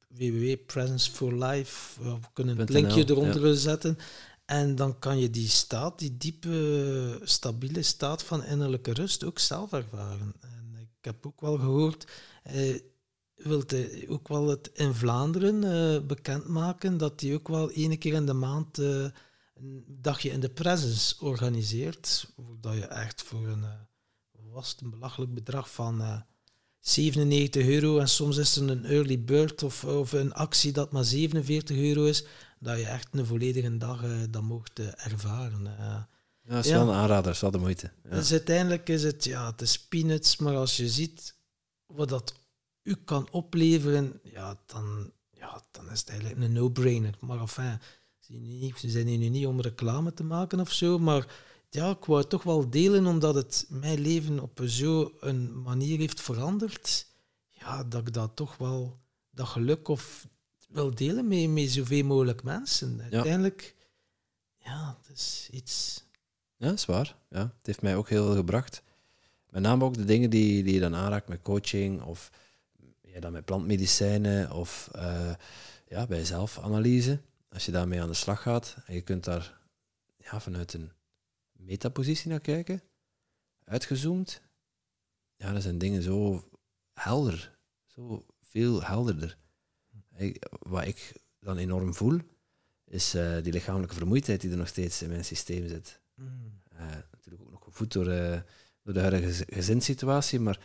www.presence for Life. We kunnen het linkje eronder zetten. En dan kan je die staat, die diepe, stabiele staat van innerlijke rust ook zelf ervaren. En ik heb ook wel gehoord, eh, wilt ook wel het in Vlaanderen eh, bekendmaken, dat hij ook wel ene keer in de maand eh, een dagje in de presence organiseert, dat je echt voor een, uh, was belachelijk bedrag van uh, 97 euro en soms is er een early bird of, of een actie dat maar 47 euro is, dat je echt een volledige dag uh, dat mocht uh, ervaren. Uh. Ja, dat is wel een aanrader, is wel de moeite. Dus uiteindelijk is het, ja, het is peanuts, maar als je ziet wat dat u kan opleveren, ja, dan, ja, dan is het eigenlijk een no-brainer. Maar enfin, ze zijn hier nu niet om reclame te maken of zo, maar ja, ik wou het toch wel delen, omdat het mijn leven op zo'n manier heeft veranderd, ja, dat ik dat toch wel, dat geluk of wil delen met, met zoveel mogelijk mensen. Uiteindelijk, ja, het is iets... Ja, dat is waar. Ja, het heeft mij ook heel veel gebracht. Met name ook de dingen die, die je dan aanraakt met coaching of ja, dan met plantmedicijnen of uh, ja, bij zelfanalyse. Als je daarmee aan de slag gaat en je kunt daar ja, vanuit een metapositie naar kijken, uitgezoomd, ja, dan zijn dingen zo helder, zo veel helderder. Ik, wat ik dan enorm voel, is uh, die lichamelijke vermoeidheid die er nog steeds in mijn systeem zit. Mm. Uh, natuurlijk ook nog gevoed door, uh, door de huidige gezinssituatie, maar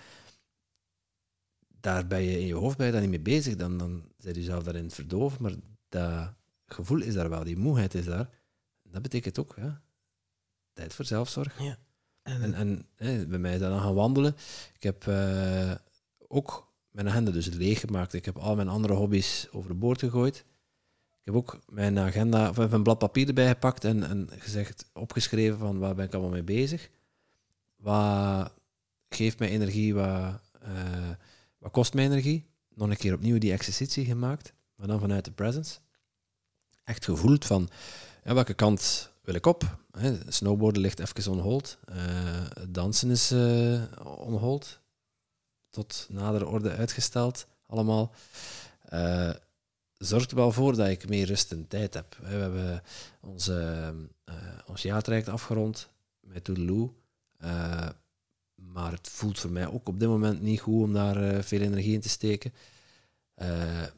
daar ben je in je hoofd ben je daar niet mee bezig. Dan, dan zit je zelf daarin verdoven, maar dat gevoel is daar wel, die moeheid is daar. Dat betekent ook, ja, tijd voor zelfzorg. Ja. En, en, en hè, bij mij is dat dan gaan wandelen. Ik heb ook mijn agenda dus leeggemaakt. Ik heb al mijn andere hobby's overboord gegooid. Ik heb ook mijn agenda, of een blad papier erbij gepakt en, en gezegd, opgeschreven van waar ben ik allemaal mee bezig. Wat geeft mij energie, wat, uh, wat kost mij energie. Nog een keer opnieuw die exercitie gemaakt, maar dan vanuit de presence. Echt gevoeld van, ja, welke kant wil ik op? Hè, snowboarden ligt even on hold. Uh, dansen is uh, on hold. Tot nadere orde uitgesteld, allemaal. Uh, zorgt er wel voor dat ik meer rust en tijd heb. We hebben onze, ons jaartraject afgerond met Toedeloe. maar het voelt voor mij ook op dit moment niet goed om daar veel energie in te steken.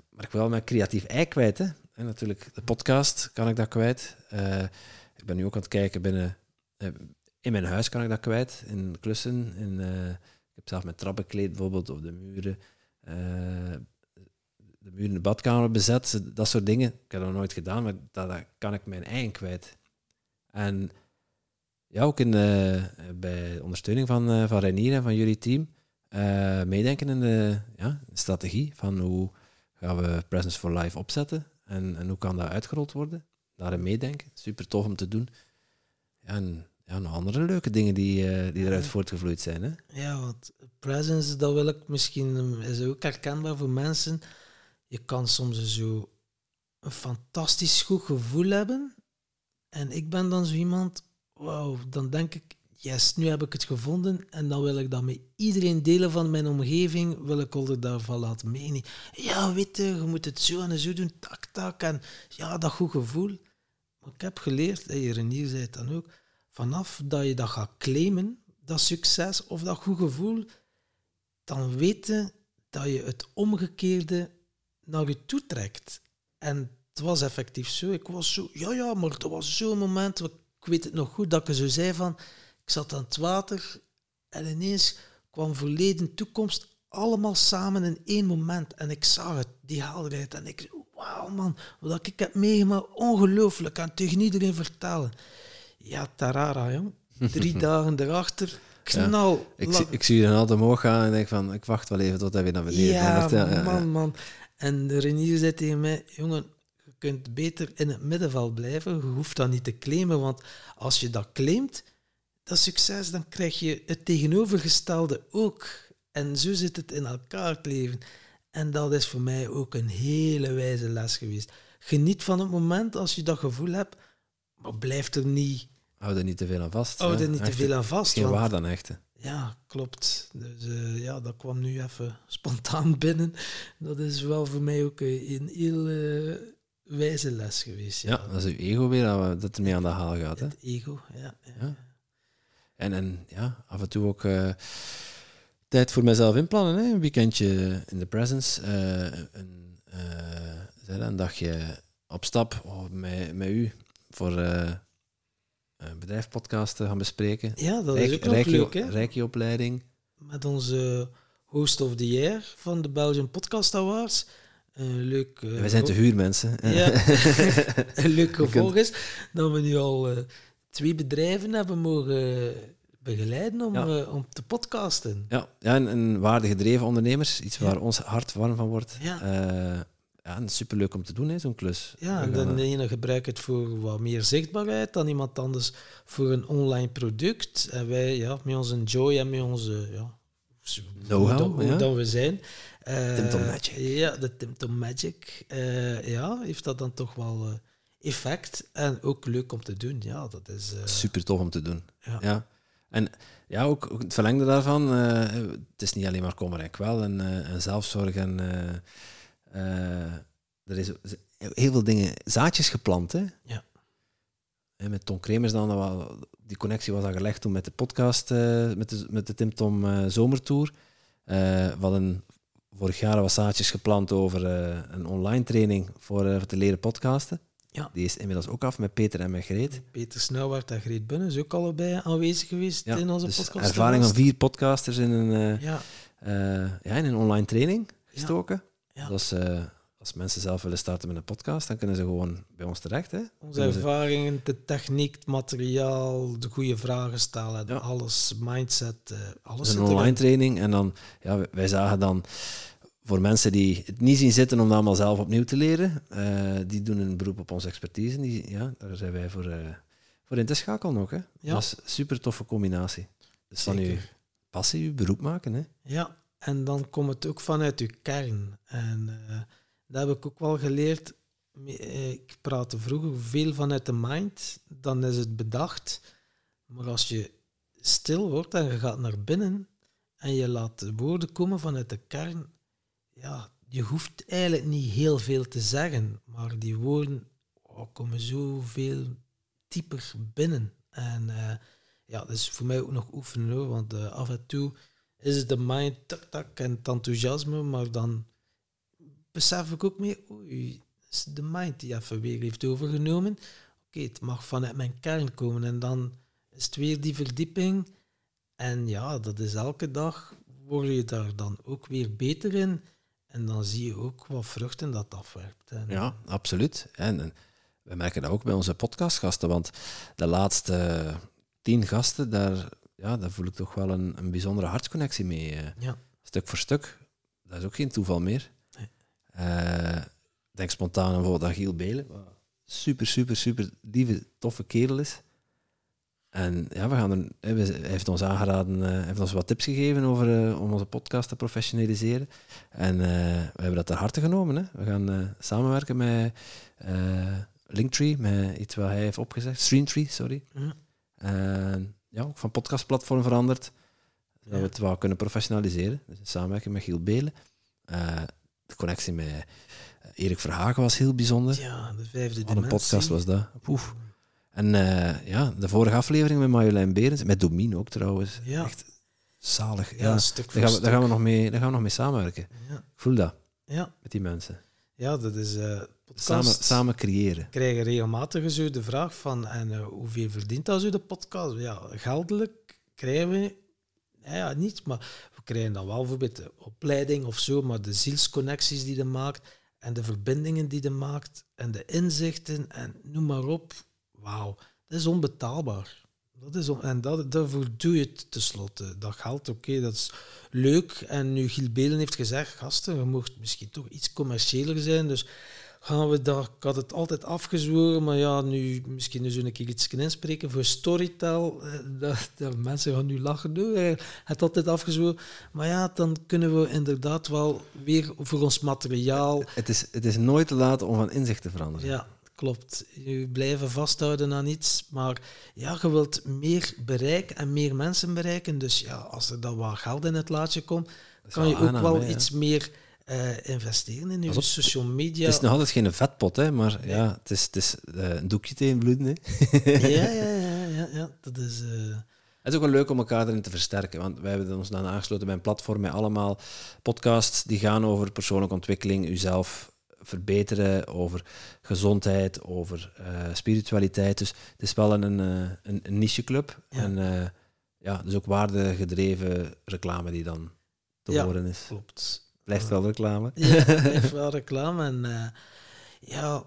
maar ik wil mijn creatief ei kwijt. Hè. En natuurlijk, de podcast kan ik dat kwijt. Ik ben nu ook aan het kijken binnen... Uh, in mijn huis kan ik dat kwijt, in klussen. In, uh, ik heb zelf mijn trappenkleed bijvoorbeeld, of de muren. Uh, de muren in de badkamer bezet, dat soort dingen. Ik heb dat nooit gedaan, maar dat kan ik mijn eigen kwijt. En ja, ook in, bij ondersteuning van, van Reinier en van jullie team, meedenken in de ja, strategie van hoe gaan we Presence for Life opzetten en, en hoe kan dat uitgerold worden daarin meedenken. Super tof om te doen. En ja, nog andere leuke dingen die, uh, die eruit voortgevloeid zijn. Hè? Ja, want presence, dat wil ik misschien, is ook herkenbaar voor mensen. Je kan soms zo een fantastisch goed gevoel hebben. En ik ben dan zo iemand, wauw, dan denk ik, yes, nu heb ik het gevonden en dan wil ik dat met iedereen delen van mijn omgeving, wil ik al daarvan laten meenemen. Ja, weet je, je moet het zo en zo doen, tak, tak, en ja, dat goed gevoel. Maar ik heb geleerd, en Renier zei het dan ook, vanaf dat je dat gaat claimen, dat succes of dat goed gevoel, dan weten dat je het omgekeerde naar je toe trekt. En het was effectief zo. Ik was zo, ja, ja, maar er was zo'n moment, ik weet het nog goed, dat ik zo zei van, ik zat aan het water en ineens kwam verleden, toekomst, allemaal samen in één moment. En ik zag het, die helderheid. En ik wauw man, wat ik heb meegemaakt, ongelooflijk. En tegen iedereen vertellen. Ja, tarara, jong. Drie dagen erachter, knal. Ik, zie, ik zie je dan altijd omhoog gaan en denk van, ik wacht wel even tot hij weer naar beneden ja. Ja, man, man, man. En Renier zei tegen mij, jongen, je kunt beter in het middenveld blijven. Je hoeft dat niet te claimen, want als je dat claimt, dat succes, dan krijg je het tegenovergestelde ook. En zo zit het in elkaar het leven. En dat is voor mij ook een hele wijze les geweest. Geniet van het moment als je dat gevoel hebt, maar blijf er niet... Hou er niet te veel aan vast. Hou er niet te veel aan vast. Geen waarde aan hechten. Ja, klopt. Dus uh, ja, dat kwam nu even spontaan binnen. Dat is wel voor mij ook een heel uh, wijze les geweest. Ja. ja, dat is uw ego weer dat ermee aan de haal gaat. Hè? Het ego, ja. ja. ja. En, en ja, af en toe ook uh, tijd voor mezelf inplannen. Hè? Een weekendje in de presence. een, een dagje op stap oh, met, met u voor bedrijfpodcast gaan bespreken. Ja, dat is ook nog leuk, hè? Rijke opleiding. Met onze host of the year van de Belgian Podcast Awards. Een leuk... Uh, Wij zijn te huurmensen. Ja, een leuk gevolg is dat we nu al uh, twee bedrijven hebben mogen begeleiden om, ja. uh, om te podcasten. Ja, ja en, en waardig gedreven ondernemers. Iets waar ons hart warm van wordt. Ja ja, en superleuk om te doen, zo'n klus. Ja, en de ene gebruikt het voor wat meer zichtbaarheid, dan iemand anders voor een online product. En wij, ja, met onze joy en met onze, ja, know-how, hoe, ja. dat we zijn. Uh, Magic. Ja, de Tim Tom Magic. Uh, ja, heeft dat dan toch wel uh, effect. En ook leuk om te doen, ja, dat is... Super tof om te doen, ja. ja. En ja, ook, ook het verlengde daarvan, het is niet alleen maar kommer en kwel en, en zelfzorg en... Uh, er is heel veel dingen, zaadjes geplant. Hè? Ja. En met Tom Kremers dan, die connectie was al gelegd toen met de podcast, uh, met, de, met de Tim Tom uh, Zomertour. vorig jaar wat zaadjes geplant over een online training voor, voor te leren podcasten. Ja. Die is inmiddels ook af met Peter en met Greet. Peter Snauwaard en Greet Bunnen is ook allebei aanwezig geweest ja, in onze dus podcast. ervaring van vier podcasters in een, ja. ja, in een online training gestoken. Ja. Dat is, uh, als mensen zelf willen starten met een podcast, dan kunnen ze gewoon bij ons terecht. Hè? Onze ervaringen, de techniek, het materiaal, de goede vragen stellen, ja. alles, mindset, uh, alles. een online erin. training. En dan, ja, wij zagen dan voor mensen die het niet zien zitten om dat allemaal zelf opnieuw te leren, uh, die doen een beroep op onze expertise. Die, ja, daar zijn wij voor, voor in te schakelen ook. Hè? Ja. Dat is een super toffe combinatie. Dus van je passie je beroep maken. Hè? Ja, en dan komt het ook vanuit je kern. En uh, dat heb ik ook wel geleerd. Ik praatte vroeger veel vanuit de mind, dan is het bedacht. Maar als je stil wordt en je gaat naar binnen en je laat de woorden komen vanuit de kern, ja, je hoeft eigenlijk niet heel veel te zeggen, maar die woorden oh, komen zoveel dieper binnen. En uh, ja, dat is voor mij ook nog oefenen hoor, want af en toe is de mind, tak, tak, en het enthousiasme, maar dan besef ik ook meer, oei, is de mind die even weer heeft overgenomen. Oké, het mag vanuit mijn kern komen en dan is het weer die verdieping. En ja, dat is elke dag, word je daar dan ook weer beter in. En dan zie je ook wat vruchten dat afwerpt. Ja, absoluut. En, en we merken dat ook bij onze podcastgasten, want de laatste tien gasten, daar ja, daar voel ik toch wel een, een bijzondere hartsconnectie mee. Uh, ja. Stuk voor stuk. Dat is ook geen toeval meer. Nee. Uh, denk spontaan aan bijvoorbeeld aan Giel Belen. Super, super, super lieve, toffe kerel is. En ja, we gaan er, hij heeft ons aangeraden, uh, heeft ons wat tips gegeven over, om onze podcast te professionaliseren. En we hebben dat ter harte genomen. Hè. We gaan samenwerken met Linktree, met iets wat hij heeft opgezet. Streamtree, sorry. Mm. Ja, ook van podcastplatform veranderd. Ja. we het wel kunnen professionaliseren. Dus in samenwerking met Giel Belen. Eh, de connectie met eh, Erik Verhagen was heel bijzonder. Ja, de vijfde Wat een podcast was dat. Poef. En eh, ja, de vorige aflevering met Marjolein Berends, met Domien ook trouwens. Ja. Echt zalig. Ja, Ja, stuk daar, gaan we, daar, gaan we nog mee, daar gaan we nog mee samenwerken. Ja, voel dat, ja. met die mensen. Ja dat is... eh podcast. Samen, samen creëren. krijgen regelmatig de vraag van en eh, hoeveel verdient dat zo de podcast? Ja, geldelijk krijgen we ja, ja, niet, maar we krijgen dan wel bijvoorbeeld de opleiding of zo, maar de zielsconnecties die je maakt en de verbindingen die je maakt en de inzichten en noem maar op. Wauw, dat is onbetaalbaar. Dat is on- en dat, daarvoor doe je het tenslotte. Dat geld, oké, dat is leuk. En nu Giel Belen heeft gezegd, gasten, je mocht misschien toch iets commerciëler zijn, dus gaan we daar, ik had het altijd afgezworen, maar ja, nu misschien eens een keer iets kunnen inspreken voor Storytel. eh, Dat, dat mensen gaan nu lachen, nu, hij het altijd afgezworen. Maar ja, dan kunnen we inderdaad wel weer voor ons materiaal. Het is, het is nooit te laat om van inzicht te veranderen. Ja, klopt. Je blijven vasthouden aan iets, maar ja, je wilt meer bereik en meer mensen bereiken. Dus ja, als er dan wat geld in het laatje komt, kan je ook wel iets meer eh, investeren in je social media. Het is nog altijd geen vetpot, hè, maar Nee. ja, het is, het is eh, een doekje tegen bloeden. Hè. ja, ja, ja, ja, ja, dat is. eh, Het is ook wel leuk om elkaar erin te versterken, want wij hebben ons dan aangesloten bij een platform met allemaal podcasts die gaan over persoonlijke ontwikkeling, uzelf verbeteren, over gezondheid, over eh, spiritualiteit. Dus het is wel een, een, eh, een, nicheclub. Ja. En eh, ja, dus ook waardegedreven reclame die dan te Ja. horen is. klopt. Blijft wel reclame. Ja, blijft wel reclame. En ja,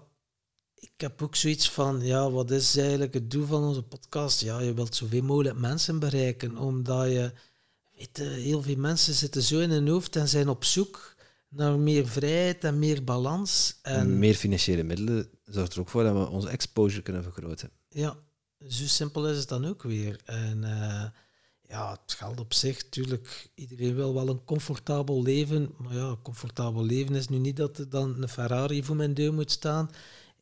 ik heb ook zoiets van, ja, wat is eigenlijk het doel van onze podcast? Ja, je wilt zoveel mogelijk mensen bereiken, omdat je, weet heel veel mensen zitten zo in hun hoofd en zijn op zoek naar meer vrijheid en meer balans. En Meer financiële middelen zorgt er ook voor dat we onze exposure kunnen vergroten. Ja, zo simpel is het dan ook weer. En eh, ja, het geld op zich, natuurlijk, iedereen wil wel een comfortabel leven. Maar ja, een comfortabel leven is nu niet dat er dan een Ferrari voor mijn deur moet staan.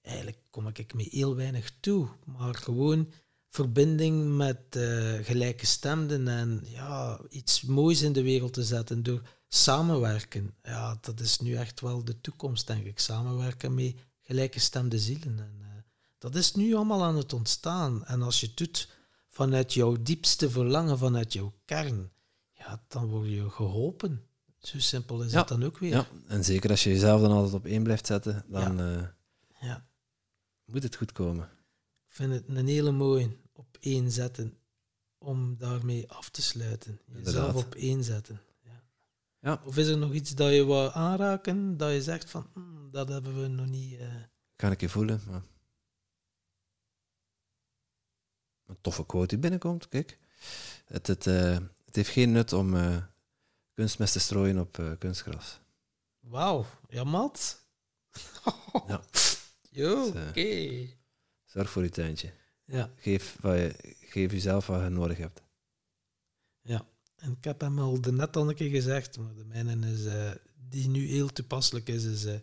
Eigenlijk kom ik met heel weinig toe. Maar gewoon verbinding met eh gelijkgestemden en ja, iets moois in de wereld te zetten door samenwerken. Ja, dat is nu echt wel de toekomst, denk ik. Samenwerken met gelijkgestemde zielen. En, eh, dat is nu allemaal aan het ontstaan. En als je het doet vanuit jouw diepste verlangen, vanuit jouw kern, ja, dan word je geholpen. Zo simpel is Ja, het dan ook weer. Ja, en zeker als je jezelf dan altijd op één blijft zetten, dan eh, Ja. moet het goed komen. Ik vind het een hele mooie op één zetten om daarmee af te sluiten. Jezelf Inderdaad. op één zetten. Ja. Of is er nog iets dat je wou aanraken, dat je zegt van, "Hmm, dat hebben we nog niet... eh, Kan ik je voelen, maar... Een toffe quote die binnenkomt, kijk. Het, het, eh, het heeft geen nut om eh, kunstmest te strooien op eh, kunstgras. Wauw, ja, Mat? Ja. Dus, oké. Zorg voor je tuintje. Ja, Geef, wat je, geef jezelf wat je nodig hebt. ja. En ik heb hem al net al een keer gezegd, maar de mijne is, eh, die nu heel toepasselijk is, is eh,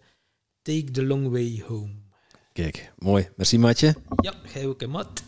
Take the long way home. Kijk, mooi. Merci, Matje. Ja, jij ook, Mat.